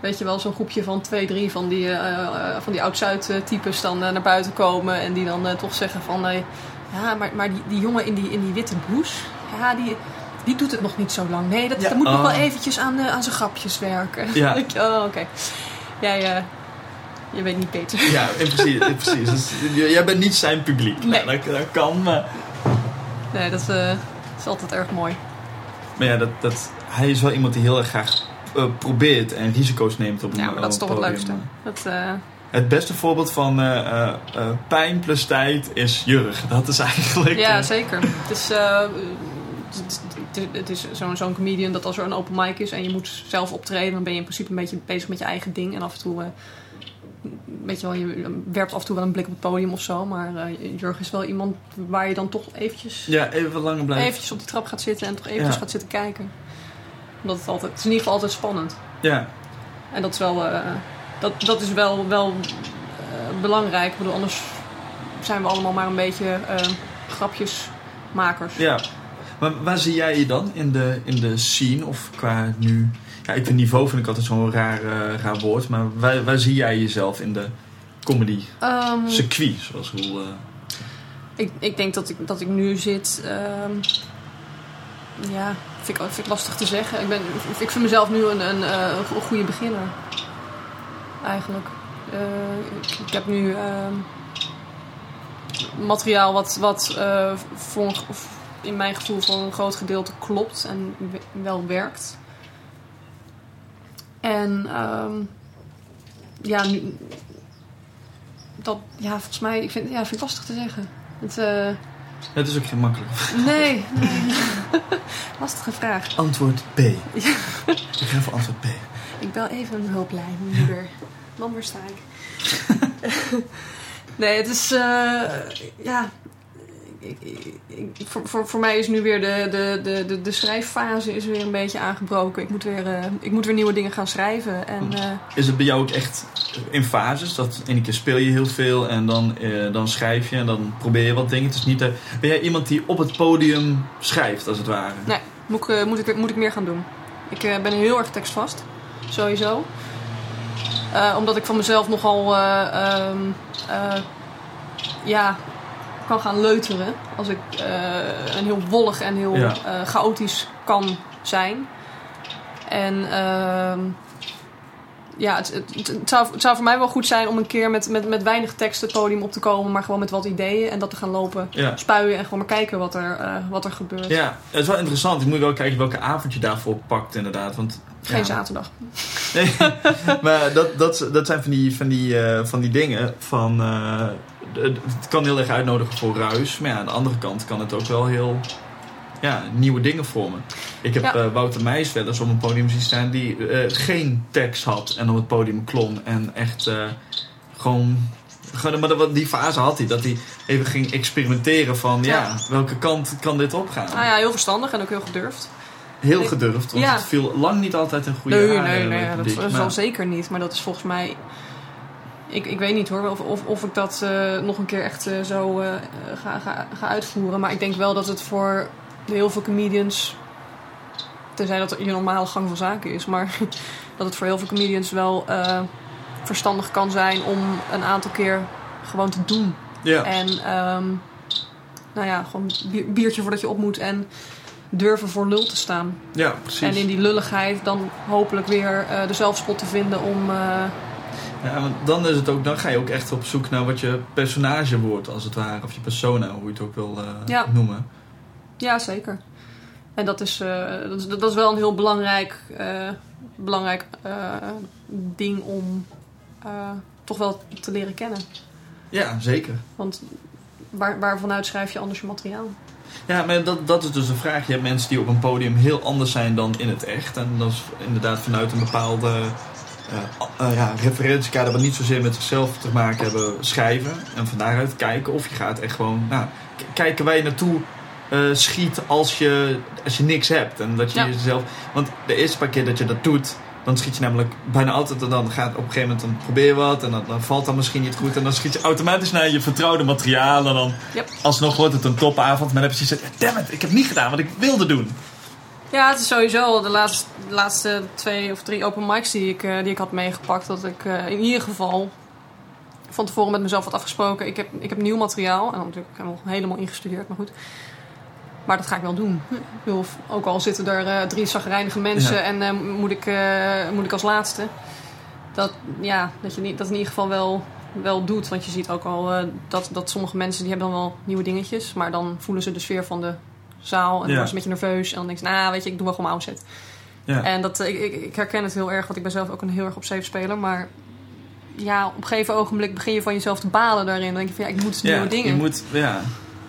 weet je wel, zo'n groepje van twee, drie van die, eh, eh, van die oud-Zuid-types dan eh, naar buiten komen. En die dan toch zeggen van, eh, ja, maar, maar die, die jongen in die, in die witte blouse, ja, die, die doet het nog niet zo lang. Nee, dat, Ja, dat moet nog oh. wel eventjes aan, aan zijn grapjes werken. Ja. Oh, oké. Jij, je weet niet beter. Ja, in precies. in precies. Dus, jij bent niet zijn publiek. Nee. Nou, dat, dat kan, maar... Nee, dat is altijd erg mooi. Maar ja, dat, dat, hij is wel iemand die heel erg graag eh, probeert en risico's neemt op een Ja, maar dat is toch het leukste. Dat, eh, Het beste voorbeeld van eh, pijn plus tijd is Jurg. Dat is eigenlijk... ja, zeker. Het is, het, is zo'n zo'n comedian dat als er een open mic is en je moet zelf optreden, dan ben je in principe een beetje bezig met je eigen ding. En af en toe, weet je wel, je werpt af en toe wel een blik op het podium of zo. Maar eh Jurg is wel iemand waar je dan toch eventjes, ja, even wat langer blijven. eventjes op die trap gaat zitten en toch eventjes Ja. gaat zitten kijken. Omdat het altijd, het is in ieder geval altijd spannend. Ja, En dat is wel, eh, dat, dat is wel, wel eh, belangrijk. Ik bedoel, anders zijn we allemaal maar een beetje eh, grapjesmakers. ja. Maar waar zie jij je dan in de, in de scene? Of qua nu... Ja, ik vind niveau vind ik altijd zo'n raar, raar woord. Maar waar, waar zie jij jezelf in de comedy Ehm, circuit? Zoals eh, ik, ik denk dat ik, dat ik nu zit. ehm, ja, vind ik, vind ik lastig te zeggen. Ik, ben, ik vind mezelf nu een, een, eh, een goede beginner. Eigenlijk. Eh, ik, ik heb nu ehm, materiaal wat, wat eh, voor, een- in mijn gevoel voor een groot gedeelte klopt en we- wel werkt. En ehm, ja, nu, dat, ja, volgens mij, ik vind, ja, vind ik lastig te zeggen. Het, het is ook geen makkelijk. nee, nee. lastige vraag. Antwoord B. Ik ga voor antwoord B. Ik bel even een hulplijn, moeder. Sta ik? nee, het is, eh, ja, ik, ik- ik- voor, voor, voor mij is nu weer de, de, de, de, de schrijffase is weer een beetje aangebroken. Ik moet weer, eh, ik moet weer nieuwe dingen gaan schrijven. En eh, Is het bij jou ook echt in fases? Dat ene keer speel je heel veel en dan, eh, dan schrijf je en dan probeer je wat dingen. Het is niet, ben jij iemand die op het podium schrijft, als het ware? nee, moet ik, moet, ik, moet ik meer gaan doen. Ik ben heel erg tekstvast, sowieso. Omdat ik van mezelf nogal eh, ehm, eh, ja, kan gaan leuteren. Als ik eh, een heel wollig en heel Ja. eh, chaotisch kan zijn. En ehm, ja, het, het, zou, het zou voor mij wel goed zijn om een keer met, met, met weinig tekst het podium op te komen, maar gewoon met wat ideeën en dat te gaan lopen Ja. spuien en gewoon maar kijken wat er, eh, wat er gebeurt. Ja, het is wel interessant. Ik moet wel kijken welke avond je daarvoor pakt, inderdaad. Want, Geen ja. zaterdag. Nee, maar dat, dat, dat zijn van die, van die, van die dingen van... het kan heel erg uitnodigen voor ruis. Maar ja, aan de andere kant kan het ook wel heel... Ja, nieuwe dingen vormen. Ik heb Ja. eh, Wouter Meijs wel eens op een podium zien staan... die eh, geen tekst had en op het podium klom. En echt eh, gewoon... gewoon maar dat- die fase had hij. Dat hij even ging experimenteren van... Ja, Ja. welke kant kan dit opgaan? Nou ja, heel verstandig en ook heel gedurfd. Heel Ik- gedurfd. Want Ja. het viel lang niet altijd een goede Nee, nee, nee, het dat wel zeker niet. Maar dat is volgens mij. Ik, ik weet niet hoor, of, of, of ik dat eh, nog een keer echt eh, zo eh, ga, ga, ga uitvoeren. Maar ik denk wel dat het voor heel veel comedians. Tenzij dat je normale gang van zaken is. Maar dat het voor heel veel comedians wel verstandig kan zijn om een aantal keer gewoon te doen. Ja. En ehm, nou ja, gewoon bier- biertje voordat je op moet. En durven voor lul te staan. Ja, precies. En in die lulligheid dan hopelijk weer de zelfspot te vinden om... Ja, want dan, is het ook, dan ga je ook echt op zoek naar wat je personage wordt, als het ware. Of je persona, hoe je het ook wil eh, Ja. noemen. ja, zeker. En dat is, eh, dat is, dat is wel een heel belangrijk, eh, belangrijk ding om toch wel te leren kennen. Ja, zeker. Want waar, waarvanuit schrijf je anders je materiaal? Ja, maar dat, dat is dus een vraag. Je hebt mensen die op een podium heel anders zijn dan in het echt. En dat is inderdaad vanuit een bepaalde eh, eh, ja, referentiekader, wat niet zozeer met zichzelf te maken hebben, schrijven. En van daaruit kijken of je gaat echt gewoon nou, kijken waar je naartoe eh, schiet als je, als je niks hebt. En dat je Ja. jezelf. Want de eerste paar keer dat je dat doet, dan schiet je namelijk bijna altijd. En dan gaat op een gegeven moment dan probeer je wat. En dan, dan valt dat misschien niet goed. En dan schiet je automatisch naar je vertrouwde materiaal. En dan Yep. alsnog wordt het een topavond. Maar dan heb je zoiets damn it, ik heb niet gedaan wat ik wilde doen. Ja, het is sowieso de laatste, de laatste twee of drie open mics die ik, eh, die ik had meegepakt. Dat ik eh, in ieder geval van tevoren met mezelf had afgesproken. Ik heb, ik heb nieuw materiaal. En dan natuurlijk helemaal, helemaal ingestudeerd, maar goed. Maar dat ga ik wel doen. Ik bedoel, ook al zitten er eh, drie zagrijnige mensen Ja. en moet, ik, moet ik als laatste. Dat, ja, dat je niet, dat in ieder geval wel, wel doet. Want je ziet ook al dat, dat sommige mensen die hebben dan wel nieuwe dingetjes. Maar dan voelen ze de sfeer van de zaal. En dan Ja. ze een beetje nerveus. En dan denk je, nou weet je, ik doe wel gewoon mijn outset. Ja. En dat, ik, ik, ik herken het heel erg, want ik ben zelf ook een heel erg op safe speler. Maar ja, op een gegeven ogenblik begin je van jezelf te balen daarin. Dan denk je van ja, ik moet nieuwe dingen. Je moet, ja.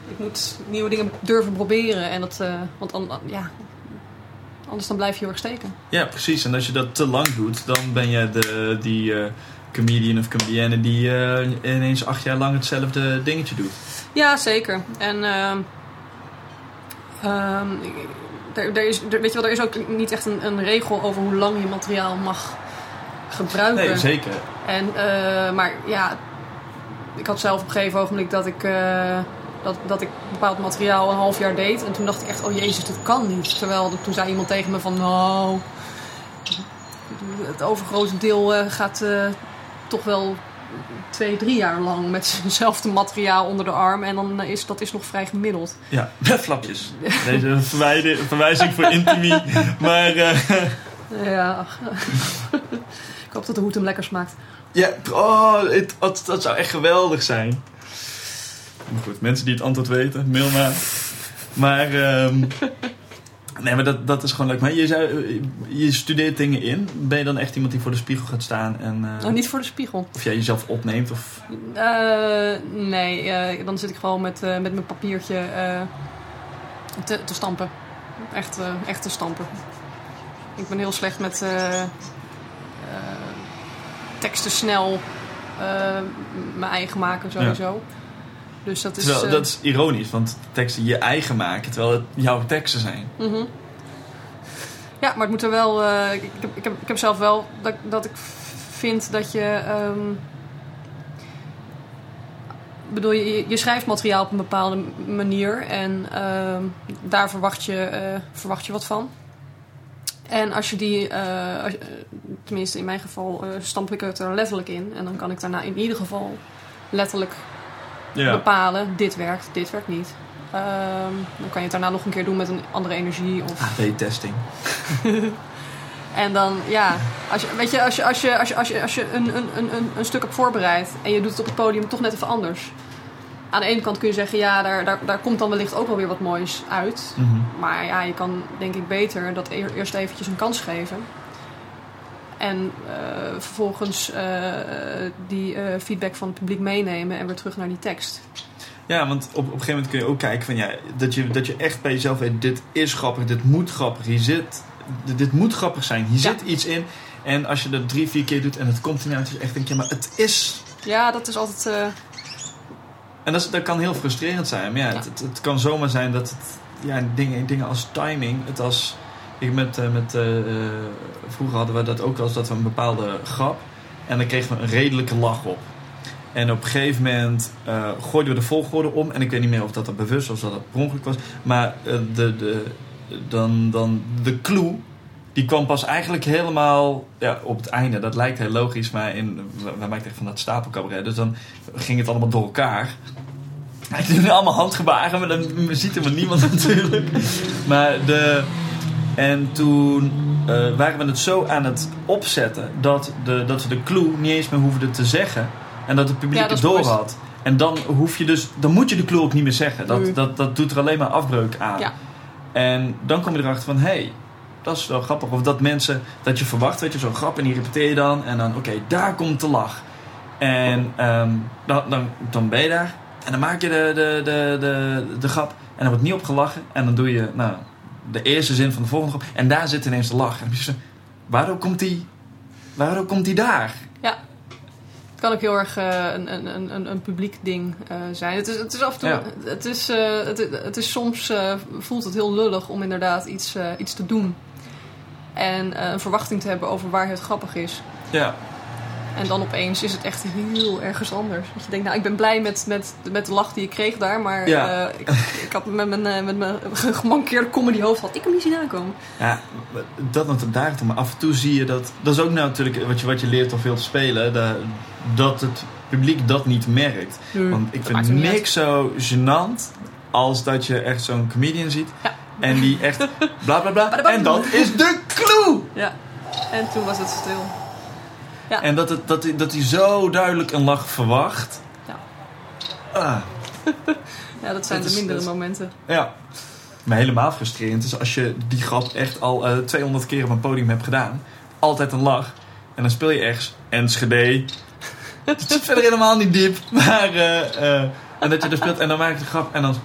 Ik moet nieuwe dingen durven proberen. En dat, eh, want dan, ja, anders dan blijf je heel erg steken. ja, precies. En als je dat te lang doet, dan ben je de, die eh, comedian of comedienne die eh, ineens acht jaar lang hetzelfde dingetje doet. Ja, zeker. En ehm ik- er, er is, er, weet je wel, er is ook niet echt een, een regel over hoe lang je materiaal mag gebruiken. Nee, zeker. En, eh, maar ja, ik had zelf op een gegeven ogenblik dat ik, eh, dat, dat ik bepaald materiaal een half jaar deed. En toen dacht ik echt, oh jezus, dit kan niet. Terwijl toen zei iemand tegen me van, nou, het overgrote deel eh, gaat toch wel twee, drie jaar lang met hetzelfde materiaal onder de arm. En dan is dat is nog vrij gemiddeld. Ja, flapjes. Deze verwijzing voor intimie. Maar eh, Ja, ik hoop dat de hoed hem lekker smaakt. ja, oh, het, dat, dat zou echt geweldig zijn. Maar goed, mensen die het antwoord weten, mail maar. Maar, ehm, nee, maar dat, dat is gewoon leuk. Maar je, zei, je studeert dingen in. Ben je dan echt iemand die voor de spiegel gaat staan en... eh, Nou, niet voor de spiegel. Of jij jezelf opneemt of... Eh, nee, eh, dan zit ik gewoon met, eh, met mijn papiertje eh, te, te stampen. Echt, eh, echt te stampen. Ik ben heel slecht met eh, eh, teksten snel eh, mijn eigen maken sowieso. Dus dat is... Terwijl, eh, dat is ironisch, want teksten je eigen maken, terwijl het jouw teksten zijn. mhm. Ja, maar het moet er wel... eh, ik, ik, heb, ik, heb, ik heb zelf wel dat, dat ik vind dat je... ehm, bedoel, je, je schrijft materiaal op een bepaalde manier en ehm, daar verwacht je, eh, verwacht je wat van. En als je die, als je- tenminste in mijn geval, stamp ik het er letterlijk in. En dan kan ik daarna in ieder geval letterlijk Ja. bepalen: dit werkt, dit werkt niet. Ehm, dan kan je het daarna nog een keer doen met een andere energie. Of, AB-testing. En dan, ja, als je, weet je, als je, als je, als je, als je, als je een, een, een, een- een stuk hebt voorbereid en je doet het op het podium toch net even anders. Aan de ene kant kun je zeggen, ja, daar, daar, daar komt dan wellicht ook wel weer wat moois uit. Mhm. Maar ja, je kan denk ik beter dat eerst eventjes een kans geven. En eh, vervolgens eh, die eh, feedback van het publiek meenemen en weer terug naar die tekst. Ja, want op, op een gegeven moment kun je ook kijken van ja, dat je, dat je echt bij jezelf weet, dit is grappig, dit moet grappig, hier zit, dit, dit moet grappig zijn, hier Ja. zit iets in. En als je dat drie, vier keer doet en het komt niet uit, is echt denk je, maar het is. Ja, dat is altijd. En dat, is- dat kan heel frustrerend zijn. Maar ja, Ja. Het, het, het kan zomaar zijn dat het, ja, dingen, dingen als timing, het als. Ik met, eh, met, eh, eh, vroeger hadden we dat ook eens dat we een bepaalde grap en dan kregen we een redelijke lach op. En op een gegeven moment eh, gooiden we de volgorde om. En ik weet niet meer of dat dat bewust was of dat dat per ongeluk was. Maar de, de, dan, dan de clue, die kwam pas eigenlijk helemaal ja, op het einde. Dat lijkt heel logisch, maar in, wij maakten echt van dat stapelcabaret. Dus dan ging het allemaal door elkaar. Ik doe nu allemaal handgebaren, maar dan ziet maar niemand natuurlijk. Maar de... En toen eh, waren we het zo aan het opzetten dat, de, dat we de clue niet eens meer hoefden te zeggen. En dat het publiek Ja, dat het door had. En dan hoef je dus, dan moet je de clue ook niet meer zeggen. Dat, Nee. dat, dat doet er alleen maar afbreuk aan. Ja. En dan kom je erachter van, hé, hey, dat is wel grappig. Of dat mensen, dat je verwacht, weet je, zo'n grap en die repeteer je dan. En dan, oké, daar komt de lach. En ehm, dan, dan, dan ben je daar. En dan maak je de, de, de, de, de grap. En dan wordt niet opgelachen. En dan doe je, nou, de eerste zin van de volgende grap. En daar zit ineens de lach. En dan waarom komt die, waarom komt die daar? Ja. Het kan ook heel erg eh, een, een, een- een, een publiek ding eh, zijn. Het is, het is af en toe. Ja. Het, is, eh, het, het is soms voelt het heel lullig om inderdaad iets, iets te doen. En een verwachting te hebben over waar het grappig is. Ja, En dan opeens is het echt heel ergens anders. Dat je denkt, nou, ik ben blij met, met, met de lach die ik kreeg daar. Maar Ja. eh, ik, ik had met mijn, eh, met mijn gemankeerde comedy hoofd had ik hem niet zien aankomen. Ja, dat nog daar Maar af en toe zie je dat. Dat is ook nou natuurlijk wat je, wat je leert door veel te spelen. Dat, dat het publiek dat niet merkt. Want ik vind niks zo gênant als dat je echt zo'n comedian ziet. Ja. En die echt bla bla bla. En dat is de clue! Ja. En toen was het stil. Ja. En dat, het, dat, hij- dat hij zo duidelijk een lach verwacht. Ja. Ah, Ja, dat zijn Dat de is- mindere is- momenten. ja. Maar helemaal frustrerend is als je die grap echt al eh 200 keer op een podium hebt gedaan. Altijd een lach. En dan speel je ergens Enschede. Het zit verder helemaal niet diep. Maar, eh, eh, en dat je er speelt en dan maak je de grap en dan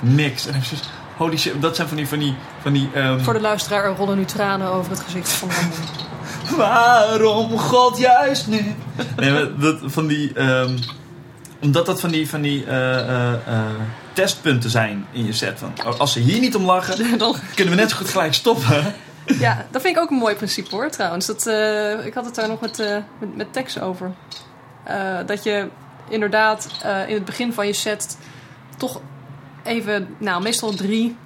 niks. En dan heb je holy shit, dat zijn van die, van die, van die ehm, Voor de luisteraar er rollen nu tranen over het gezicht van Ramon. Waarom God juist nu? Nee, maar dat, van die, ehm, omdat dat van die, van die eh, eh, eh, testpunten zijn in je set. Van, als ze hier niet om lachen, Dan, kunnen we net zo goed gelijk stoppen. ja, dat vind ik ook een mooi principe hoor trouwens. Dat, eh, ik had het daar nog met, eh, met, met Tex over. Eh, dat je inderdaad eh, in het begin van je set toch even, nou meestal drie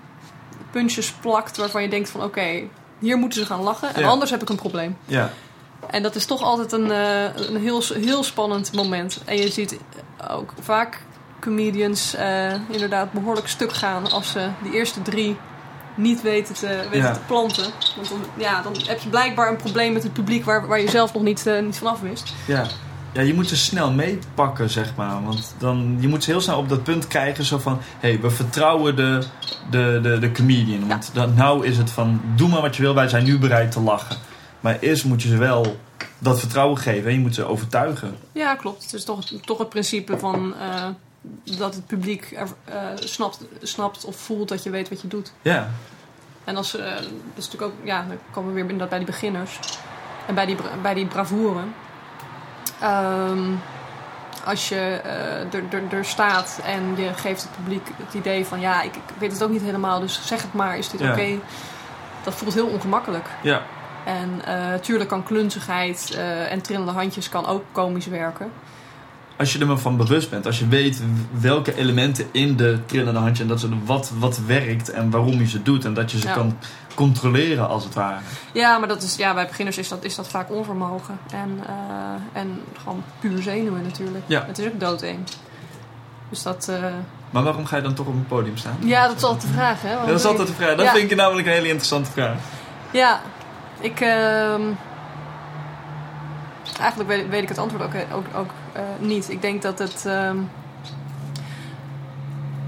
puntjes plakt waarvan je denkt van oké, hier moeten ze gaan lachen en Ja. anders heb ik een probleem. Ja, En dat is toch altijd een, eh, een heel, heel spannend moment. En je ziet ook vaak comedians eh, inderdaad behoorlijk stuk gaan als ze die eerste drie niet weten te, weten Ja. te planten. Want dan, ja, dan heb je blijkbaar een probleem met het publiek waar, waar je zelf nog niet, eh, niet vanaf wist. ja. Ja, je moet ze snel meepakken, zeg maar. Want dan, je moet ze heel snel op dat punt krijgen. Zo van, hé, hey, we vertrouwen de, de, de, de comedian. Want dan, nou is het van, doe maar wat je wil. Wij zijn nu bereid te lachen. Maar eerst moet je ze wel dat vertrouwen geven. En je moet ze overtuigen. Ja, klopt. Het is toch, toch het principe van eh, dat het publiek er, eh, snapt, snapt of voelt dat je weet wat je doet. Ja, En als, eh, dat is natuurlijk ook, ja, dan komen we weer bij die beginners. En bij die, bij die bravoure. Ehm, als je eh, er, staat en je geeft het publiek het idee van... ja, ik, ik weet het ook niet helemaal, dus zeg het maar, is dit Ja. oké? Dat voelt heel ongemakkelijk. ja. En eh tuurlijk kan klunzigheid eh, en trillende handjes kan ook komisch werken. Als je er maar van bewust bent, als je weet welke elementen in de trillende handje en dat ze wat, wat werkt en waarom je ze doet en dat je ze Ja. kan controleren als het ware. Ja, maar dat is, ja, bij beginners is dat, is dat vaak onvermogen. En, eh, en gewoon puur zenuwen natuurlijk. Ja. Het is ook doodeng. Dus dat... eh, Maar waarom ga je dan toch op een podium staan? ja, dat is altijd de vraag, hè? Dat is altijd de vraag. Dat Ja. vind ik namelijk een hele interessante vraag. Ja, ik... ehm, eigenlijk weet, weet ik het antwoord ook, ook, ook niet. Ik denk dat het, ehm,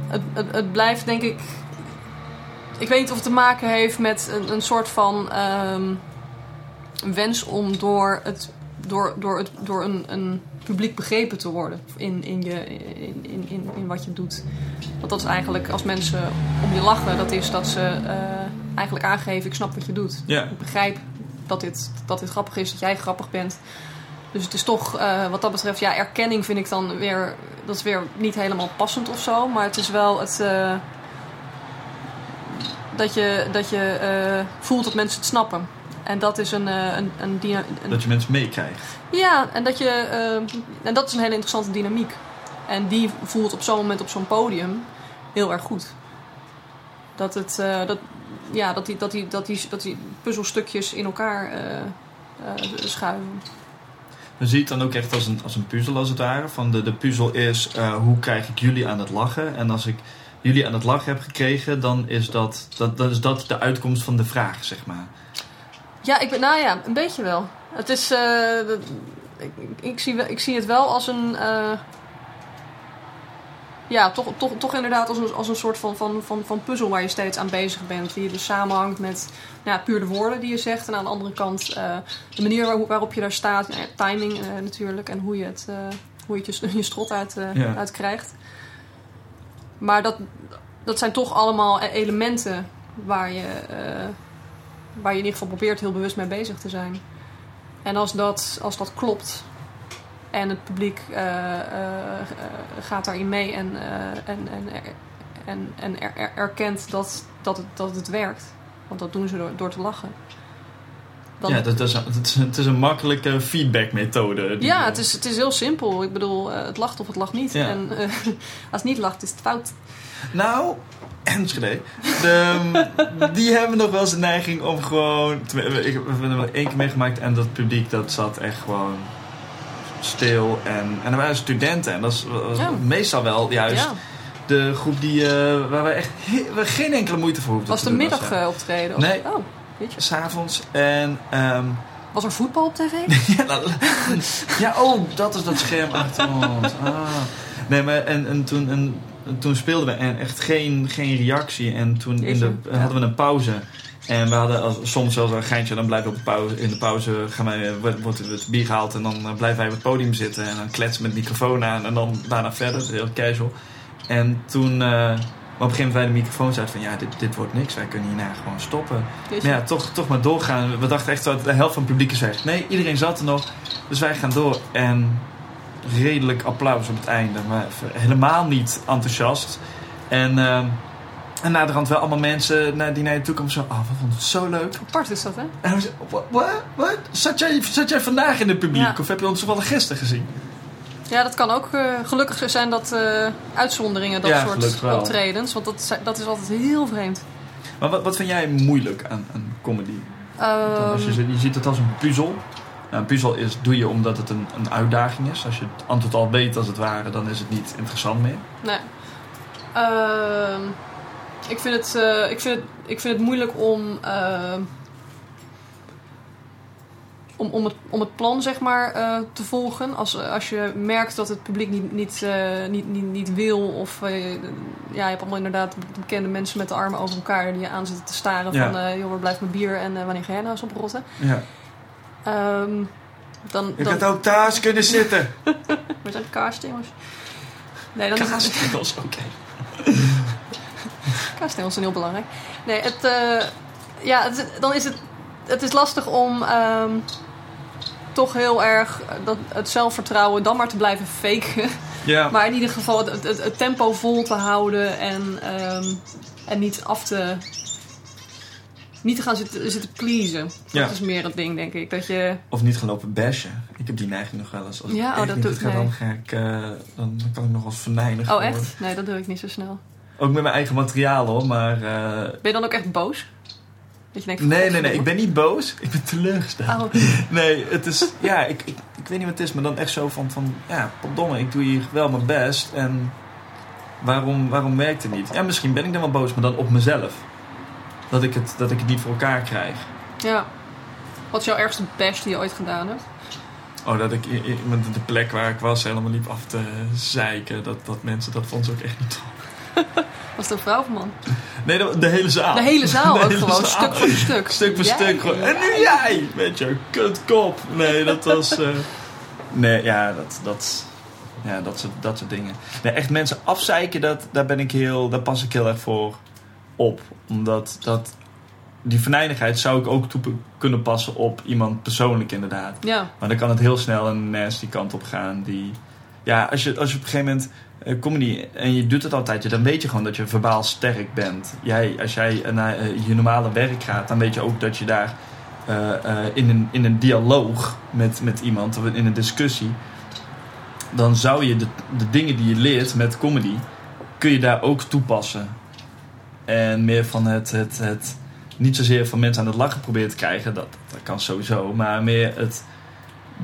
het, het... Het blijft, denk ik... Ik weet niet of het te maken heeft met een, een soort van ehm, wens om door, het, door, door, het, door een, een publiek begrepen te worden in, in, je, in, in, in, in wat je doet. Want dat is eigenlijk als mensen om je lachen, dat is dat ze eh, eigenlijk aangeven: ik snap wat je doet. Ik begrijp dat dit, dat dit grappig is, dat jij grappig bent. Dus het is toch, eh, wat dat betreft, ja, erkenning vind ik dan weer, dat is weer niet helemaal passend of zo. Maar het is wel het, eh, dat je, dat je eh, voelt dat mensen het snappen. En dat is een, een, een, een Dat je mensen meekrijgt. ja, en dat, je, en dat is een hele interessante dynamiek. En die voelt op zo'n moment op zo'n podium heel erg goed. Dat, het, dat, ja, dat, die, dat, die, dat, die, dat die puzzelstukjes in elkaar schuiven. Dan zie je het dan ook echt als een, als een puzzel als het ware. Van de, de puzzel is eh, hoe krijg ik jullie aan het lachen. En als ik jullie aan het lachen heb gekregen, dan is dat, dat, dan is dat de uitkomst van de vraag, zeg maar. Ja, ik ben, nou ja, een beetje wel. Het is, eh, ik, ik, zie, ik zie het wel als een, eh, ja, toch, toch, toch inderdaad als een, als een soort van, van, van, van puzzel waar je steeds aan bezig bent. Die dus samenhangt met nou ja, puur de woorden die je zegt. En aan de andere kant eh, de manier waar, waarop je daar staat. Nou ja, timing eh, natuurlijk. En hoe je het, eh, hoe je, het je, je strot uit, Ja. uit krijgt. Maar dat, dat zijn toch allemaal e- elementen waar je, waar je in ieder geval probeert heel bewust mee bezig te zijn. En als dat, als dat klopt en het publiek eh, eh, eh, gaat daarin mee en, en, en, en, en er- er- erkent dat, dat, het, dat het werkt, want dat doen ze door, door te lachen. Dan, Ja, dat, dat is, het, is, het is een makkelijke feedbackmethode. ja, het is, het is heel simpel. Ik bedoel, het lacht of het lacht niet. Ja. En als het niet lacht, is het fout. Nou, Enschede. De, die hebben nog wel eens de neiging om gewoon... Ik heb er wel één keer meegemaakt en dat publiek dat zat echt gewoon stil. En, en er waren studenten en dat is was Ja. meestal wel juist ja. de groep die, eh, waar we echt we geen enkele moeite voor hoefden Was te een doen. middag eh, optreden? Of- Nee. Oh, weet je. S'avonds. En ehm, Was er voetbal op tv? ja, nou, ja, oh, dat is dat scherm achter ons. Ah. Nee, maar en, en, toen, en, en toen speelden we en echt geen, geen reactie. En toen in de, hadden we een pauze. En we hadden als, soms zelfs een geintje, dan blijven we op de pauze, in de pauze gaan wij, eh, wordt, het bier gehaald en dan eh, blijven wij op het podium zitten. En dan kletsen met de microfoon aan en dan daarna verder. Heel casual. En toen, maar op een gegeven moment wij de microfoon zeiden van ja, dit, dit wordt niks. Wij kunnen hierna gewoon stoppen. Maar ja, toch, toch maar doorgaan. We dachten echt dat de helft van het publiek is weg. Nee, iedereen zat er nog. Dus wij gaan door. En redelijk applaus op het einde. Maar helemaal niet enthousiast. En, ehm en naderhand wel allemaal mensen naar- die naar je toe komen. Zo, oh, we vonden het zo leuk. Apart is dat, hè? En zeiden, wat? Wat? Zat jij, zat jij vandaag in het publiek? Ja. Of heb je ons toevallig gisteren gezien? Ja, dat kan ook eh, gelukkig zijn dat eh, uitzonderingen, dat Ja, soort wel. optredens. Want dat, is- dat is altijd heel vreemd. Maar wat, wat vind jij moeilijk aan, aan comedy? Als je, Ehm, je ziet het als een puzzel. Nou, een puzzel is, doe je omdat het een, een uitdaging is. Als je het antwoord al weet als het ware, dan is het niet interessant meer. nee. Ehm, ik, vind het, eh, ik, vind het, ik vind het moeilijk om, ehm, om, om, het, om het plan zeg maar, eh, te volgen. Als, als je merkt dat het publiek niet, niet, eh, niet, niet, niet wil. Of eh, ja, je hebt allemaal inderdaad bekende mensen met de armen over elkaar die je aan zitten te staren. Ja. Van eh joh, waar blijft mijn bier en eh, wanneer ga jij nou eens oprotten? Ja. Ehm dan, Je dan, had ook thuis kunnen zitten. We zijn kaasstengels. Nee, dan is het, oké. kaasstengels zijn heel belangrijk. Nee, het, eh, ja, het, dan is het, het is lastig om ehm, toch heel erg dat, het zelfvertrouwen dan maar te blijven faken. Ja. Maar in ieder geval het, het, het tempo vol te houden en, ehm, en niet af te, niet te gaan zitten, zitten pleasen. Ja. Dat is meer het ding, denk ik. Dat je... Of niet gaan lopen bashen. Ik heb die neiging nog wel eens. Als Ja, ik oh, dat niet doe- ga, nee. dan, ga ik, eh, dan kan ik nog wel eens verneinig Oh, worden. echt? Nee, dat doe ik niet zo snel. Ook met mijn eigen materiaal hoor, maar... eh, Ben je dan ook echt boos? Dat je denkt nee, nee, nee, ik ben niet boos. Ik ben teleurgesteld. Oh, Nee, het is... Ja, ik, ik, ik weet niet wat het is, maar dan echt zo van... van ja, verdomme, ik doe hier wel mijn best. En waarom, waarom werkt het niet? Ja, misschien ben ik dan wel boos, maar dan op mezelf. Dat ik het, dat ik het niet voor elkaar krijg. ja. Wat is jouw ergste bash die je ooit gedaan hebt? Oh, dat ik met de plek waar ik was helemaal liep af te zeiken. Dat, dat mensen, dat vond ze ook echt niet tof. Was het een vrouw of een man? Nee, de, de hele zaal. De hele zaal De ook hele gewoon, zaal. stuk voor stuk. Stuk voor Jij stuk. Gewoon. En nu jij. Met je kutkop. Nee, dat was... eh, Nee, ja, dat... dat ja, dat soort, dat soort dingen. Nee, echt mensen afzeiken, dat, daar ben ik heel... Daar pas ik heel erg voor op. Omdat dat... Die venijnigheid zou ik ook toe kunnen passen op iemand persoonlijk inderdaad. Ja, Maar dan kan het heel snel een nasty kant op gaan. Die, ja, als je, als je op een gegeven moment comedy en je doet het altijd, dan weet je gewoon dat je verbaal sterk bent. Jij, als jij naar eh, je normale werk gaat, dan weet je ook dat je daar eh, eh, in, een, in een dialoog met, met iemand, of in een discussie, dan zou je de, de dingen die je leert met comedy, kun je daar ook toepassen. En meer van het, het, het niet zozeer van mensen aan het lachen proberen te krijgen, dat, dat kan sowieso, maar meer het,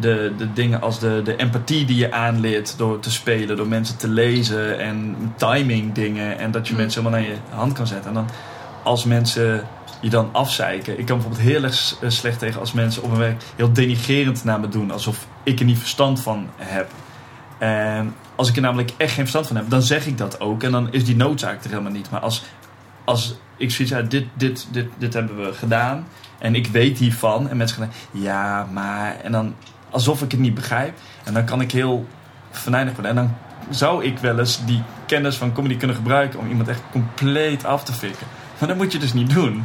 de, de dingen als de, de empathie die je aanleert door te spelen, door mensen te lezen en timing dingen en dat je Mm. mensen helemaal naar je hand kan zetten. En dan als mensen je dan afzeiken. Ik kan bijvoorbeeld heel erg eh, slecht tegen als mensen op mijn werk heel denigrerend naar me doen, alsof ik er niet verstand van heb. En als ik er namelijk echt geen verstand van heb, dan zeg ik dat ook en dan is die noodzaak er helemaal niet. Maar als, als ik zoiets heb, dit, dit, dit, dit hebben we gedaan en ik weet hiervan en mensen gaan, ja, maar en dan alsof ik het niet begrijp en dan kan ik heel venijnig worden en dan zou ik wel eens die kennis van comedy kunnen gebruiken om iemand echt compleet af te fikken. Maar dat moet je dus niet doen.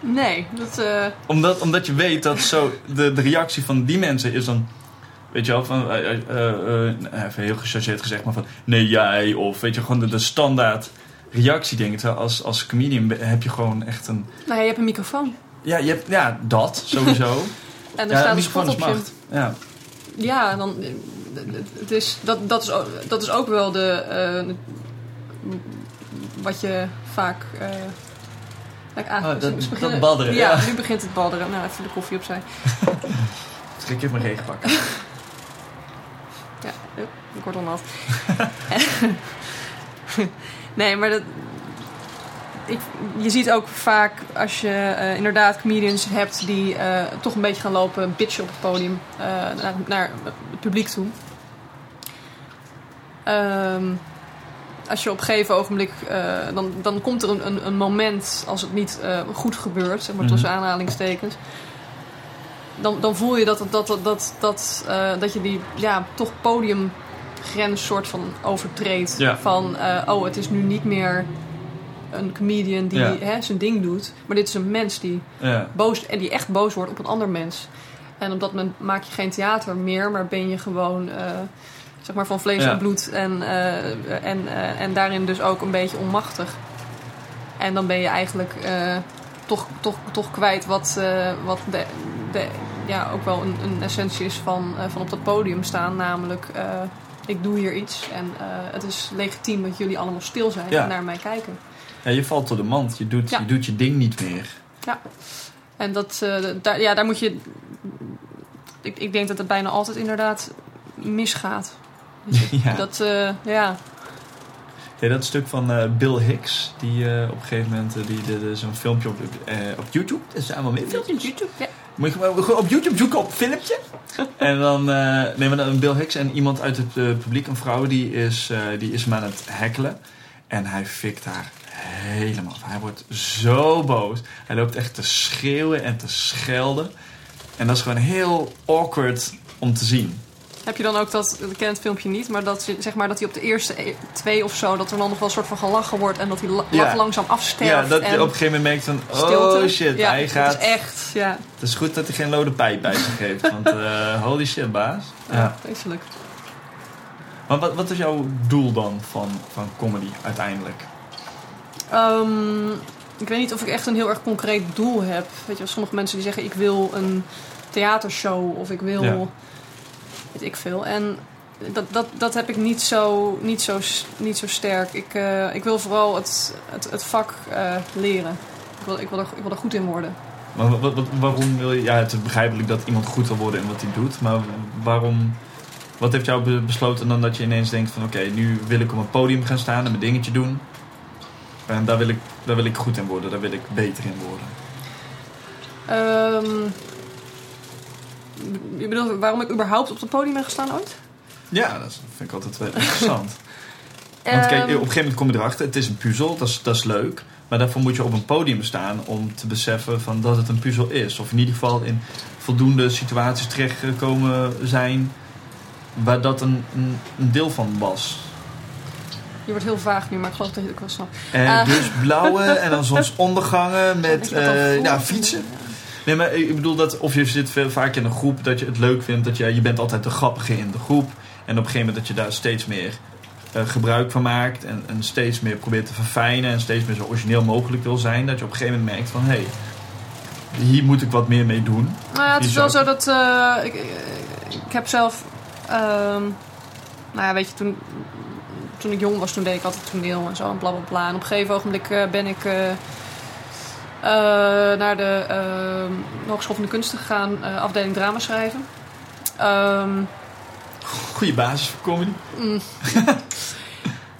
nee, dat... eh, Omdat, omdat je weet dat zo de, de reactie van die mensen is dan... Weet je wel, van, eh, eh, even heel gechargeerd gezegd, maar van nee jij of weet je, gewoon de, de standaard reactie dingen. Terwijl als, als comedian heb je gewoon echt een... nou ja, je hebt een microfoon. Ja, je hebt, ja dat sowieso. En er ja, staat een spot op je. Ja. Ja, dan, eh, het is, dat, dat, is ook, dat is ook wel de, eh, wat je vaak... eh Kijk, ah, Oh, dat- badderen, Ja, ja. nu begint het badderen. Nou, even de koffie opzij. Dus ik even mijn regen pakken. Ja, ik word al nat. nee, maar dat, ik, je ziet ook vaak als je eh, inderdaad comedians hebt die eh, toch een beetje gaan lopen bitchen op het podium eh, naar, naar het publiek toe. Ehm, als je op een gegeven ogenblik, dan, dan komt er een, een, een moment als het niet goed gebeurt, zeg maar tussen Mhm. aanhalingstekens. Dan, dan voel je dat, dat, dat, dat, dat, dat je die ja, toch podiumgrens soort van overtreedt. Ja. Van, oh, het is nu niet meer een comedian die Ja. hè, zijn ding doet. Maar dit is een mens die Ja. boos en die echt boos wordt op een ander mens. En op dat moment maak je geen theater meer, maar ben je gewoon eh, zeg maar van vlees en bloed en, eh, en, eh, en daarin dus ook een beetje onmachtig. En dan ben je eigenlijk toch, toch, toch kwijt wat, wat de, de, ja, ook wel een, een essentie is van, van op dat podium staan. Namelijk, ik doe hier iets en het is legitiem dat jullie allemaal stil zijn Ja. en naar mij kijken. Ja, je valt door de mand. Je doet, Ja. je doet je ding niet meer. En dat, eh, daar, ja, daar moet je. Ik, ik denk dat het bijna altijd inderdaad misgaat. ja. Dat, eh, ja. Ja, dat stuk van eh, Bill Hicks, die op een gegeven moment die, de, de- zo'n filmpje op, op YouTube, dat is allemaal meer filmpjes. YouTube, ja. Moet je gewoon op YouTube zoeken op filmpje. en dan nemen we dan Bill Hicks en iemand uit het publiek, een vrouw, die is, die is hem aan het hekkelen. En hij fikt haar helemaal. af. Hij wordt zo boos. Hij loopt echt te schreeuwen en te schelden. En dat is gewoon heel awkward om te zien. Heb je dan ook dat, ik ken het filmpje niet, maar dat, zeg maar dat hij op de eerste e- twee of zo, dat er dan nog wel een soort van gelachen wordt en dat hij la- Ja. langzaam afsterft. Ja, dat je op een gegeven moment merkt van, stilte. oh shit, ja, hij gaat... Dat is echt, ja, Het is goed dat hij geen lode pijp bij zich heeft. Want eh, holy shit, baas. ja. vreselijk. Maar wat, wat is jouw doel dan van, van comedy uiteindelijk? Ehm, ik weet niet of ik echt een heel erg concreet doel heb. Weet je, sommige mensen die zeggen ik wil een theatershow of ik wil Ja. weet ik veel. En dat, dat, dat heb ik niet zo, niet zo, niet zo sterk. Ik, eh, ik wil vooral het, het, het vak eh, leren. Ik wil, ik, wil er, ik wil er goed in worden. Maar wat, wat, waarom wil je... Ja, het is begrijpelijk dat iemand goed wil worden in wat hij doet. Maar waarom... Wat heeft jou be- besloten dan dat je ineens denkt van... Oké, nu wil ik op een podium gaan staan en mijn dingetje doen. En daar wil, ik, daar wil ik goed in worden. Daar wil ik beter in worden. Ehm je bedoelt waarom ik überhaupt op het podium ben gestaan ooit? Ja, dat vind ik altijd wel interessant. Want kijk, op Ehm, een gegeven moment kom je erachter. Het is een puzzel, dat is, dat is leuk. Maar daarvoor moet je op een podium staan om te beseffen van dat het een puzzel is. Of in ieder geval in voldoende situaties terechtgekomen zijn waar dat een, een, een deel van was. Je wordt heel vaag nu, maar ik geloof dat je het ook wel snap. En Ah. dus blauwe en dan Weet zonsondergangen met eh ja, fietsen. Nee, maar ik bedoel dat of je zit veel, vaak in een groep dat je het leuk vindt. Dat je, je bent altijd de grappige in de groep. En op een gegeven moment dat je daar steeds meer eh, gebruik van maakt. En, en steeds meer probeert te verfijnen. En steeds meer zo origineel mogelijk wil zijn. Dat je op een gegeven moment merkt van... Hé, hey, hier moet ik wat meer mee doen. Nou ja, het is wel zo dat eh, ik, ik heb zelf, ehm, nou ja, weet je, toen, toen ik jong was, toen deed ik altijd toneel en zo en bla bla bla. En op een gegeven ogenblik eh, ben ik eh, eh, naar de Hogeschool van de Kunsten gegaan, afdeling drama schrijven. Ehm, Goede basis voor comedy.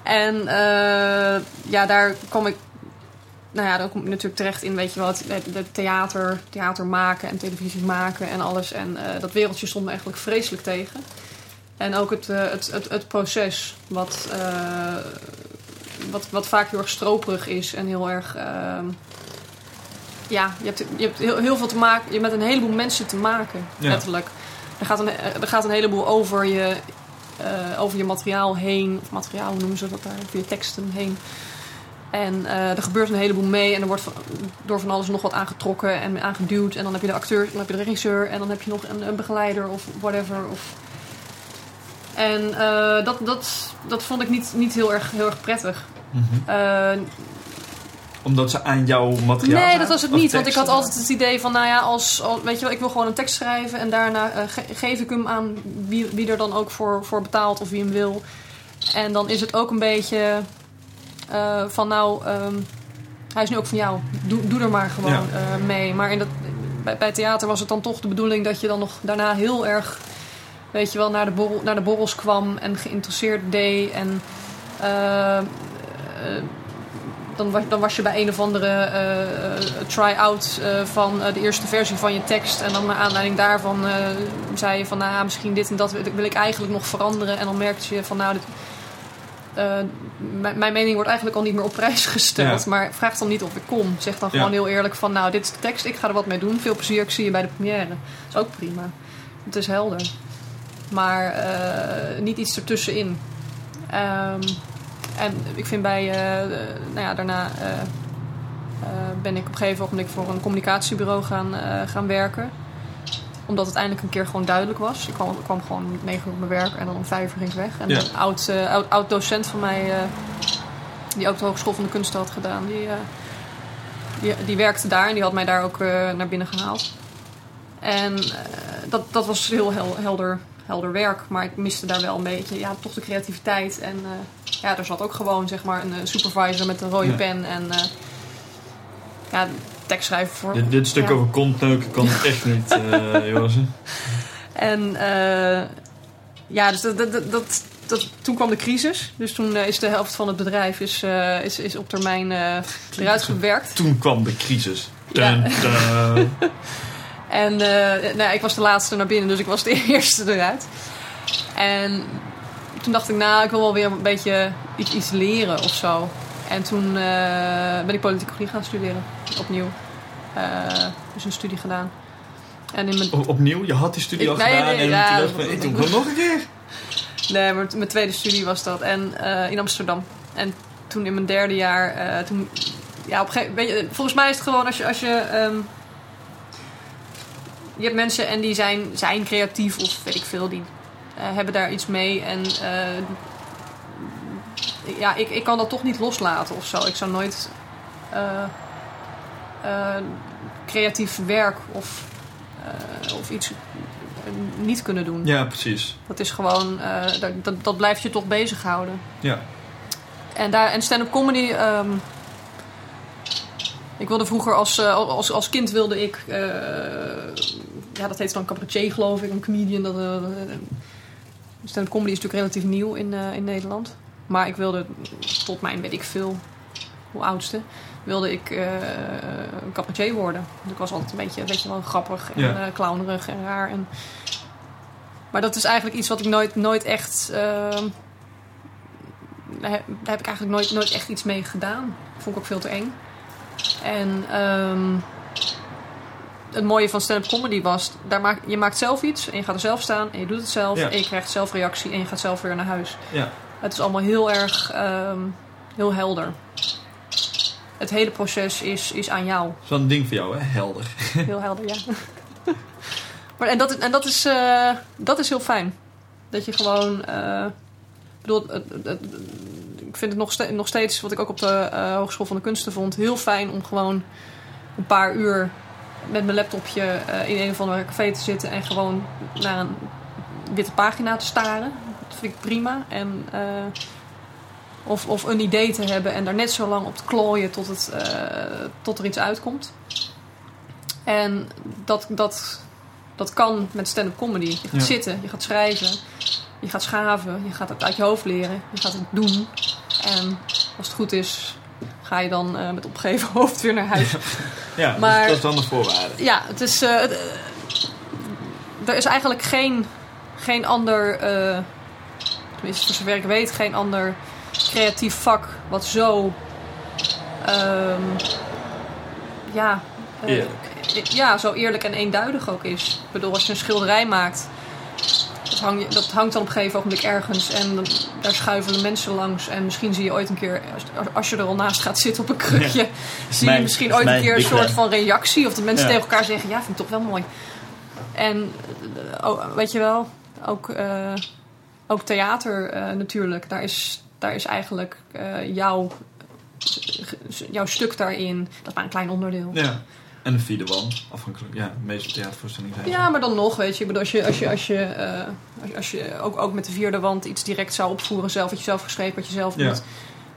En eh, ja, daar kom ik. Nou ja, dan kom ik natuurlijk terecht in, weet je wel, het, het- het theater, theater maken en televisie maken en alles. En dat wereldje stond me eigenlijk vreselijk tegen. En ook het, eh, het, het, het proces, wat, eh, wat, wat vaak heel erg stroperig is en heel erg. ehm, ja, je hebt, je hebt heel, heel veel te maken. Je hebt met een heleboel mensen te maken, Ja. letterlijk. Er gaat, een, er gaat een heleboel over je, eh, over je materiaal heen. Of materiaal, hoe noemen ze dat daar? Over je teksten heen. En er gebeurt een heleboel mee. En er wordt van, door van alles nog wat aangetrokken en aangeduwd. En dan heb je de acteur, dan heb je de regisseur. En dan heb je nog een, een begeleider of whatever. Of... En eh, dat, dat, dat vond ik niet, niet heel, erg, heel erg prettig. Eh, Omdat ze aan jouw materiaal Nee, zaten? dat was het niet. Want ik had altijd het idee van, nou ja, als, als- weet je wel, ik wil gewoon een tekst schrijven en daarna eh, ge- geef ik hem aan wie, wie er dan ook voor, voor betaalt of wie hem wil. En dan is het ook een beetje van, nou, ehm, hij is nu ook van jou. Doe, doe er maar gewoon Ja. mee. Maar in dat, bij, bij theater was het dan toch de bedoeling dat je dan nog daarna heel erg, weet je wel, naar de, borrel, naar de borrels kwam en geïnteresseerd deed. En eh, eh, dan, was, dan was je bij een of andere eh, try-out van de eerste versie van je tekst. En dan naar aanleiding daarvan zei je van, nou ja, misschien dit en dat wil ik- eigenlijk nog veranderen. En dan merkte je van, nou, dit, mijn- mening wordt eigenlijk al niet meer op prijs gesteld. Ja. Maar vraag dan niet of ik kom. Zeg dan Ja. gewoon heel eerlijk van, nou, dit is de tekst, ik ga er wat mee doen. Veel plezier, ik zie je bij de première. Dat is ook prima. Het is helder. Maar eh, niet iets ertussenin. Ehm en ik vind bij, eh, de- nou ja, daarna eh, eh, ben ik op een gegeven ogenblik voor een communicatiebureau gaan, eh, gaan werken. Omdat het eindelijk een keer gewoon duidelijk was. Ik kwam, ik kwam gewoon negen uur op mijn werk en dan om vijf uur ging ik weg. En Ja. een oud, eh, oud, oud docent van mij, eh, die ook de Hogeschool van de Kunsten had gedaan, die, eh, die, die werkte daar en die had mij daar ook eh, naar binnen gehaald. En eh, dat, dat was heel hel- helder, helder werk, maar ik miste daar wel een beetje, ja, toch de creativiteit. En eh, ja, er zat ook gewoon, zeg maar, een eh, supervisor met een rode Ja. pen en eh, ja, tekst schrijven voor. Dit, dit stuk Ja. over kontneuken kan echt niet, jongens. En ja, dus dat, dat, dat, toen kwam de crisis. Dus toen is de helft van het bedrijf is, is, is op termijn eruit gewerkt. Toen kwam de crisis. Ja. En eh, nou, ik was de laatste naar binnen, dus ik was de eerste eruit. En toen dacht ik, nou, ik wil wel weer een beetje iets, iets leren of zo. En toen eh, ben ik politicologie gaan studeren, opnieuw. Eh, dus een studie gedaan. En in mijn Opnieuw, je had die studie Ik- al nee, gedaan nee, en ja, toen dacht ik, nog een keer. Nee, maar mijn tweede studie was dat. En in Amsterdam. En toen in mijn derde jaar, toen, ja, op een gegeven je, volgens mij is het gewoon als je, als je, ehm, je hebt mensen en die zijn, zijn creatief of weet ik veel, die eh, hebben daar iets mee. En eh, ja, ik, ik kan dat toch niet loslaten of zo. Ik zou nooit, eh, creatief werk of, of iets niet kunnen doen. Ja, precies. Dat is gewoon, dat, dat, dat blijft je toch bezighouden. Ja. En, daar, en stand-up comedy. ehm, ik wilde vroeger als, als, als kind wilde ik. Ja, dat heet dan cabaretier, geloof ik, een comedian. Dat, eh, stand-up comedy is natuurlijk relatief nieuw in, eh, in Nederland. Maar ik wilde tot mijn, weet ik veel, hoe oudste, wilde ik eh, een cabaretier worden. Dus ik was altijd een beetje, weet je wel, grappig en Ja. clownerig en raar. En... Maar dat is eigenlijk iets wat ik nooit, nooit echt. ehm, daar heb daar heb ik eigenlijk nooit, nooit echt iets mee gedaan. Vond ik ook veel te eng. En ehm, het mooie van stand-up comedy was, daar maak, je maakt zelf iets en je gaat er zelf staan en je doet het zelf Ja. en je krijgt zelf reactie en je gaat zelf weer naar huis. Ja. Het is allemaal heel erg ehm, heel helder. Het hele proces is, is aan jou. Zo'n ding voor jou, hè? Helder. Heel helder, ja. maar, en dat, en dat, is, eh, dat is heel fijn. Dat je gewoon. ik bedoel, ik vind het nog, nog steeds, wat ik ook op de eh, Hogeschool van de Kunsten vond, heel fijn om gewoon een paar uur met mijn laptopje eh, in een of andere café te zitten en gewoon naar een witte pagina te staren. Dat vind ik prima. En, eh, of, of een idee te hebben en daar net zo lang op te klooien tot, het, eh, tot er iets uitkomt. En dat, dat, dat kan met stand-up comedy. Je gaat Ja. zitten, je gaat schrijven, je gaat schaven, je gaat het uit je hoofd leren, je gaat het doen. En als het goed is, ga je dan eh, met opgeven hoofd weer naar huis. Ja, Maar- dus dat is dan de voorwaarde. Ja, het is. eh, het, eh, er is eigenlijk geen, geen ander. eh, tenminste, voor zover ik weet, geen ander creatief vak wat zo. ehm, ja. Eerlijk. Ja, zo eerlijk en eenduidig ook is. Ik bedoel, als je een schilderij maakt. Dat, hang je, dat hangt dan op een gegeven ogenblik ergens en dan, daar schuiven mensen langs. En misschien zie je ooit een keer, als, als je er al naast gaat zitten op een krukje, zie Mijn- je misschien is ooit een keer een soort van reactie. Of dat mensen Ja. tegen elkaar zeggen, ja, vind ik toch wel mooi. En eh, oh, weet je wel, ook, eh, ook theater eh, natuurlijk. Daar is, daar is eigenlijk jouw, jouw stuk daarin, dat is maar een klein onderdeel. Ja. En de vierde wand, afhankelijk. Ja, de meeste theatervoorstellingen zijn Ja, maar dan nog, weet je. Ik bedoel, als je, als je, als je, eh, als je, als je ook, ook met de vierde wand iets direct zou opvoeren, zelf wat je zelf geschreven, wat je zelf Ja. doet,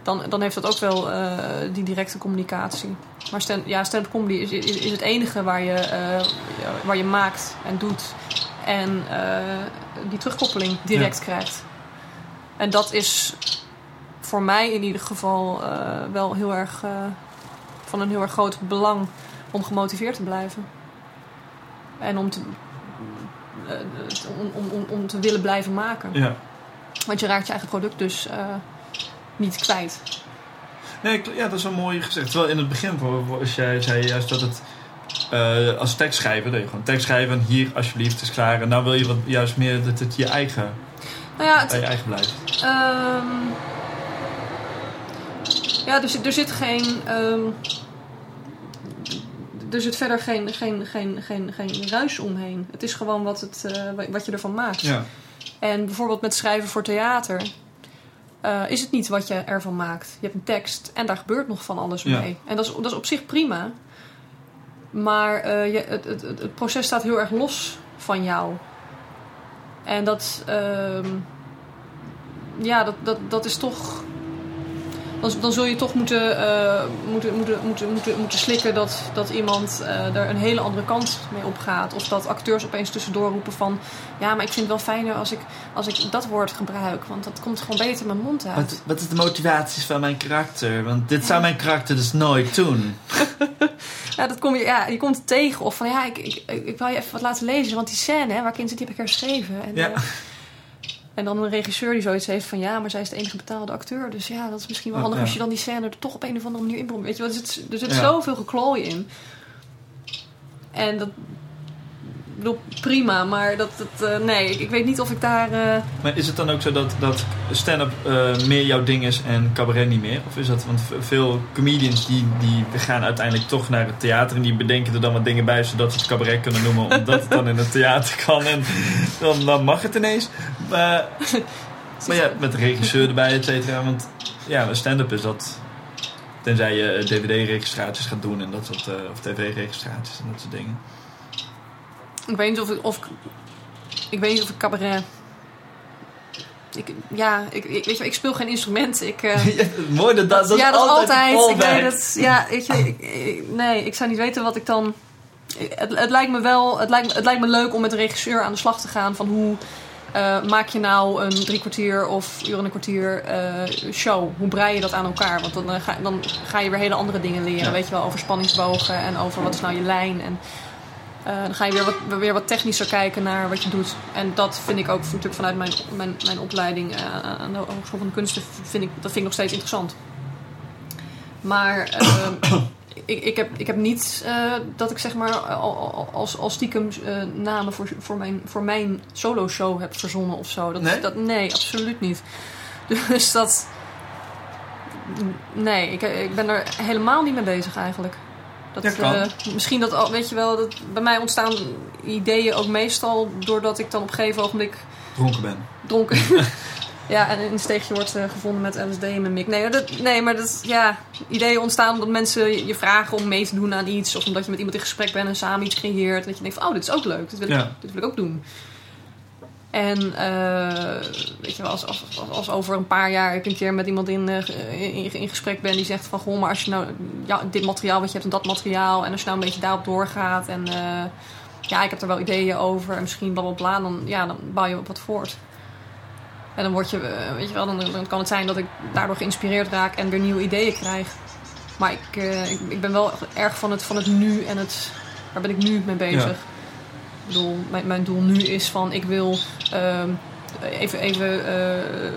dan, dan heeft dat ook wel eh, die directe communicatie. Maar stand, ja, stand-up comedy is, is, is het enige waar je, eh, waar je maakt en doet en die terugkoppeling direct krijgt. En dat is voor mij in ieder geval wel heel erg van een heel erg groot belang om gemotiveerd te blijven. En om te, eh, om, om, om, te willen blijven maken. Ja. Want je raakt je eigen product dus eh, niet kwijt. Nee, ja, dat is wel mooi gezegd. Terwijl in het begin, als jij zei juist dat het eh, als tekstschrijver, dat je gewoon tekst schrijven en hier alsjeblieft is klaar. En nou wil je wat, juist meer dat het je eigen, Nou ja, het, bij je eigen blijft. Ehm ja, er zit, er zit geen. ehm, er zit verder geen, geen, geen, geen, geen ruis omheen. Het is gewoon wat, het, eh, wa- wat je ervan maakt. Ja. En bijvoorbeeld met schrijven voor theater. eh, is het niet wat je ervan maakt. Je hebt een tekst en daar gebeurt nog van alles Ja. mee. En dat is, dat is op zich prima. Maar eh, je, het, het, het het proces staat heel erg los van jou. En dat, ehm, ja, dat, dat, dat is toch. Dan, dan zul je toch moeten, eh, moeten, moeten, moeten, moeten, moeten slikken dat, dat iemand eh er een hele andere kant mee opgaat. Of dat acteurs opeens tussendoor roepen van... Ja, maar ik vind het wel fijner als ik, als ik dat woord gebruik. Want dat komt gewoon beter mijn mond uit. Wat, wat is de motivatie van mijn karakter? Want dit zou mijn karakter dus nooit doen. Ja, dat kom je, ja, je komt tegen. Of van ja, ik, ik, ik wil je even wat laten lezen. Want die scène hè, waar ik in zit, die heb ik herschreven. En, Ja. eh, en dan een regisseur die zoiets heeft van ja, maar zij is de enige betaalde acteur. Dus ja, dat is misschien wel Ja, handig ja. als je dan die scène er toch op een of andere manier in probeert. Weet je, er zit, er zit Ja. zoveel geklooi in. En dat. Ik bedoel, prima, maar dat, dat, eh, nee, ik, ik weet niet of ik daar. eh, Maar is het dan ook zo dat, dat stand-up eh, meer jouw ding is en cabaret niet meer? Of is dat, want veel comedians die, die gaan uiteindelijk toch naar het theater en die bedenken er dan wat dingen bij zodat ze het cabaret kunnen noemen, omdat het dan in het theater kan en dan, dan mag het ineens. Maar, maar ja, met de regisseur erbij, et cetera. Want ja, stand-up is dat Tenzij je dvd-registraties gaat doen en dat soort, of tv-registraties en dat soort dingen. Ik weet niet of ik, of ik, weet niet of ik cabaret. Ik, ja, ik, ik- weet je, ik speel geen instrument. Ik, Ja, mooi dat dat, dat ja, is dat altijd. altijd. Ik weet het. Ja, weet je, ik- ik- nee, ik zou niet weten wat ik dan. Het, het lijkt me wel. Het lijkt, het lijkt me leuk om met de regisseur aan de slag te gaan van hoe. eh, maak je nou een drie kwartier of uur en een kwartier eh, show? Hoe brei je dat aan elkaar? Want dan, ga, dan ga je weer hele andere dingen leren. Ja. Weet je wel, over spanningsbogen en over wat is nou je lijn. En eh, dan ga je weer wat, weer wat technischer kijken naar wat je doet. En dat vind ik ook natuurlijk vanuit mijn, mijn, mijn opleiding eh, aan de Hogeschool van de Kunsten. Vind ik, dat vind ik nog steeds interessant. Maar eh, ik, ik, heb, ik heb niet dat ik zeg maar al, al- als, als stiekem namen voor, voor, mijn, voor mijn solo show heb verzonnen of zo. Dat, Nee? Dat, nee, absoluut niet. Dus dat... Nee, ik, ik ben er helemaal niet mee bezig eigenlijk. Dat, Ja, kan. eh, misschien dat, al- weet je wel, dat bij mij ontstaan ideeën ook meestal doordat ik dan op een gegeven ogenblik Dronken ben. dronken. ja, en een steegje wordt eh, gevonden met LSD in mijn mik. Nee, dat, nee, maar dat, ja, ideeën ontstaan omdat mensen je- vragen om mee te doen aan iets. Of omdat je met iemand in gesprek bent en samen iets creëert. Dat je denkt van, oh, dit is ook leuk. Dit wil, Ja. ik, dit wil ik ook doen. En eh, weet je wel, als, als, als, over een paar jaar ik een keer met iemand in, eh, in, in gesprek ben die zegt van... Goh, maar als je nou ja, dit materiaal wat je hebt en dat materiaal... en als je nou een beetje daarop doorgaat en... eh, ja, ik heb er wel ideeën over en misschien bla dan, ja, dan bouw je op wat voort. En dan word je, weet je wel, dan, kan het zijn dat ik daardoor geïnspireerd raak en weer nieuwe ideeën krijg. Maar ik, ik, ik ben wel erg van het, van het nu en het, waar ben ik nu mee bezig? Ja. Ik bedoel, mijn, mijn doel nu is van, ik wil ehm, even, even eh,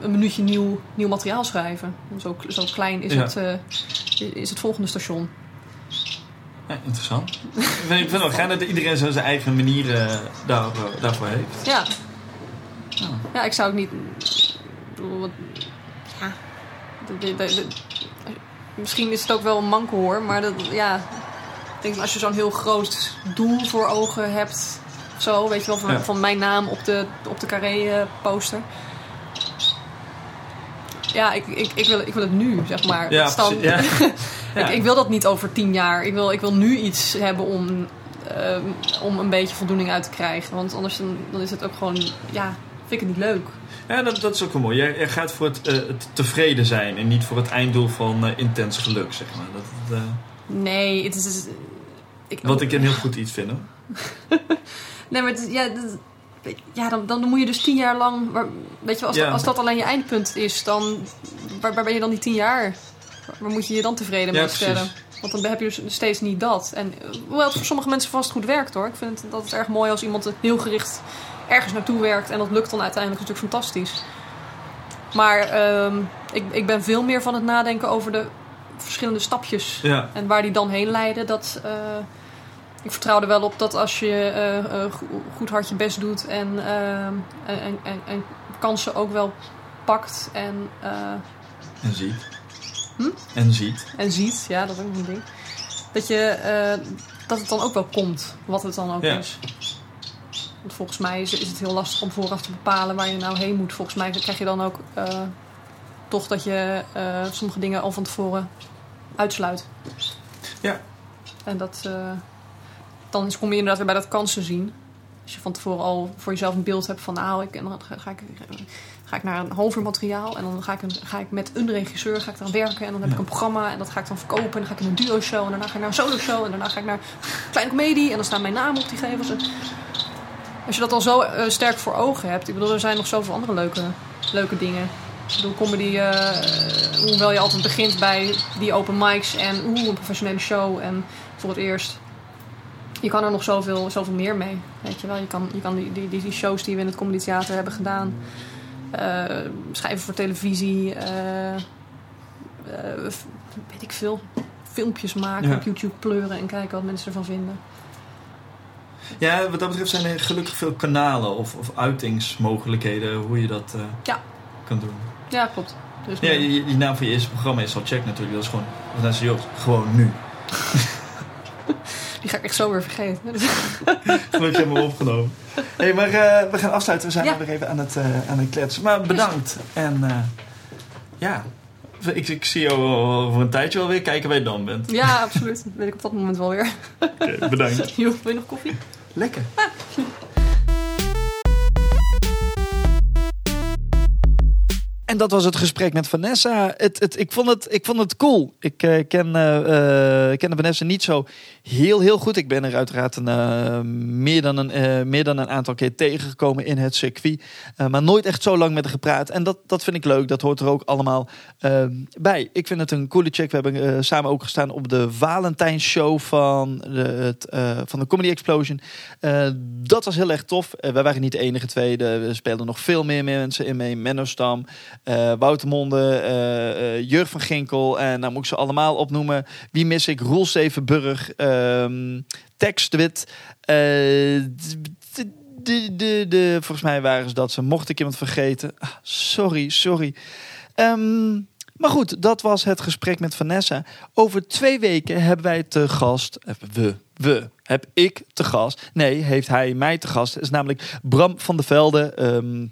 een minuutje nieuw, nieuw materiaal schrijven. Zo, zo klein is, Ja. het, eh, is het volgende station. Ja, interessant. ik vind het wel gaaf dat iedereen zo zijn eigen manier eh, daar, daarvoor heeft. Ja. Ja. Ja, ik zou ook niet. wat- ja. de- de- de- de- misschien is het ook wel een manko hoor, maar dat, ja. Ik denk als je zo'n heel groot doel voor ogen hebt, zo, weet je wel, van, Ja. van mijn naam op de, op de carré-poster. Ja, ik, ik, ik, wil, ik wil het nu, zeg maar. Ja, precies. Ja. Ik, ik wil dat niet over tien jaar. Ik wil, ik wil nu iets hebben om, ehm, om een beetje voldoening uit te krijgen. Want anders dan, dan is het ook gewoon, ja, vind ik het niet leuk. Ja, dat, dat is ook wel mooi. Jij, jij gaat voor het, eh, het tevreden zijn en niet voor het einddoel van eh, intens geluk, zeg maar. Dat, eh, Nee, het is... is- ik, wat ik een heel goed iets vind. Nee, maar het, is- ja, ja dan, dan moet je dus tien jaar lang... weet je als, Ja. dat, als dat alleen je eindpunt is, dan... Waar, waar ben je dan die tien jaar? Waar, moet je je dan tevreden Ja, mee stellen? Want dan heb je dus steeds niet dat. En hoewel het voor sommige mensen vast goed werkt hoor. Ik vind het, dat het erg mooi als iemand heel gericht ergens naartoe werkt. En dat lukt dan uiteindelijk natuurlijk fantastisch. Maar ehm, ik, ik ben veel meer van het nadenken over de verschillende stapjes. Ja, En waar die dan heen leiden, dat... eh, ik vertrouw er wel op dat als je eh, eh, go- goed hard je best doet en, ehm, en, en, en, en kansen ook wel pakt en, eh, en ziet. Hm? En ziet. en ziet, ja, dat is ook een ding. Dat, je, dat het dan ook wel komt, wat het dan ook Ja. is. Want volgens mij is, is het heel lastig om vooraf te bepalen waar je nou heen moet. Volgens mij krijg je dan ook toch dat je sommige dingen al van tevoren uitsluit. Ja. En dat, dan kom je inderdaad weer bij dat kansen zien. Als je van tevoren al voor jezelf een beeld hebt van... nou, ik, en dan ga, ga ik, ga ik naar een half uur materiaal... en dan ga ik, een, ga ik met een regisseur ga ik eraan werken... en dan heb ik een programma en dat ga ik dan verkopen... en dan ga ik in een duo-show en daarna ga ik naar een solo-show... en daarna ga ik naar een kleine comedie... en dan staan mijn namen op die gevels. Als je dat al zo eh, sterk voor ogen hebt... ik bedoel, er zijn nog zoveel andere leuke, leuke dingen... Ik bedoel, comedy, eh, hoewel je altijd begint bij die open mics en oeh, een professionele show en voor het eerst. Je kan er nog zoveel, zoveel meer mee. Weet je wel, je kan, je kan die, die, die, shows die we in het Comedy Theater hebben gedaan, eh, schrijven voor televisie, eh, eh, weet ik veel, filmpjes maken, Ja. op YouTube pleuren en kijken wat mensen ervan vinden. Ja, wat dat betreft zijn er gelukkig veel kanalen of, of uitingsmogelijkheden hoe je dat Ja. kan doen. Ja, klopt. Dus Ja, die, die naam van je eerste programma is al check natuurlijk. Dat is gewoon, dat is serieus, gewoon nu. die ga ik echt zo weer vergeten. Gelukkig hebben we opgenomen. hey, maar eh, we gaan afsluiten. We zijn Ja. alweer even aan het, eh, aan het kletsen. Maar bedankt. En eh, ja, ik, ik zie jou over een tijdje wel weer kijken waar je dan bent. Ja, absoluut. Dat weet ik op dat moment wel weer. Oké, bedankt. Wil je nog koffie? Lekker. En dat was het gesprek met Vanessa. Het, het, ik, vond het, ik vond het cool. Ik eh, ken, eh, eh, Vanessa niet zo heel, heel goed. Ik ben er uiteraard een, meer, dan een, meer dan een aantal keer tegengekomen in het circuit. Maar nooit echt zo lang met haar gepraat. En dat, dat vind ik leuk. Dat hoort er ook allemaal bij. Ik vind het een coole check. We hebben samen ook gestaan op de Valentijnsshow van de, van de Comedy Explosion. Dat was heel erg tof. Wij waren niet de enige twee. Er speelden nog veel meer mensen in mee. Menno Stam, eh, Wouter Monde, eh eh, Jurg van Ginkel. En nou moet ik ze allemaal opnoemen. Wie mis ik? Roel Stevenburg, ehm Tex de Wit. de, volgens mij waren ze dat ze. Mocht ik iemand vergeten. Ah, sorry, sorry. Ehm, maar goed, dat was het gesprek met Vanessa. Over twee weken hebben wij te gast. We, we. Heb ik te gast. Nee, heeft hij mij te gast. Het is namelijk Bram van der Velde. ehm,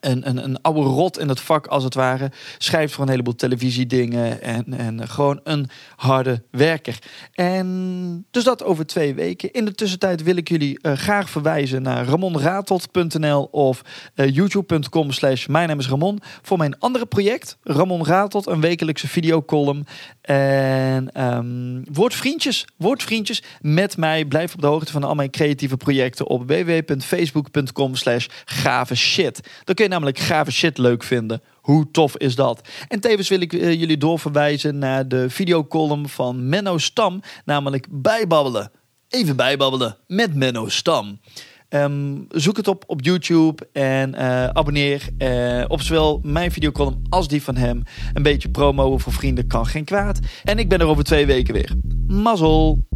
een, een, een oude rot in het vak, als het ware. Schrijft voor een heleboel televisiedingen. En, en gewoon een harde werker. En dus dat over twee weken. In de tussentijd wil ik jullie eh, graag verwijzen naar ramonratot.nl of eh, youtube.com slash mijn naam is Ramon. Voor mijn andere project, Ramon Ratot, een wekelijkse videocolumn. En ehm, word vriendjes, word vriendjes met mij. Blijf op de hoogte van al mijn creatieve projecten op www.facebook.com slash gave shit. Dan kun je namelijk gave shit leuk vinden. Hoe tof is dat? En tevens wil ik eh, jullie doorverwijzen naar de videocolumn van Menno Stam, namelijk bijbabbelen. Even bijbabbelen met Menno Stam. Ehm, zoek het op op YouTube en eh, abonneer eh, op zowel mijn videocolumn als die van hem. Een beetje promo voor vrienden kan geen kwaad. En ik ben er over twee weken weer. Mazzel!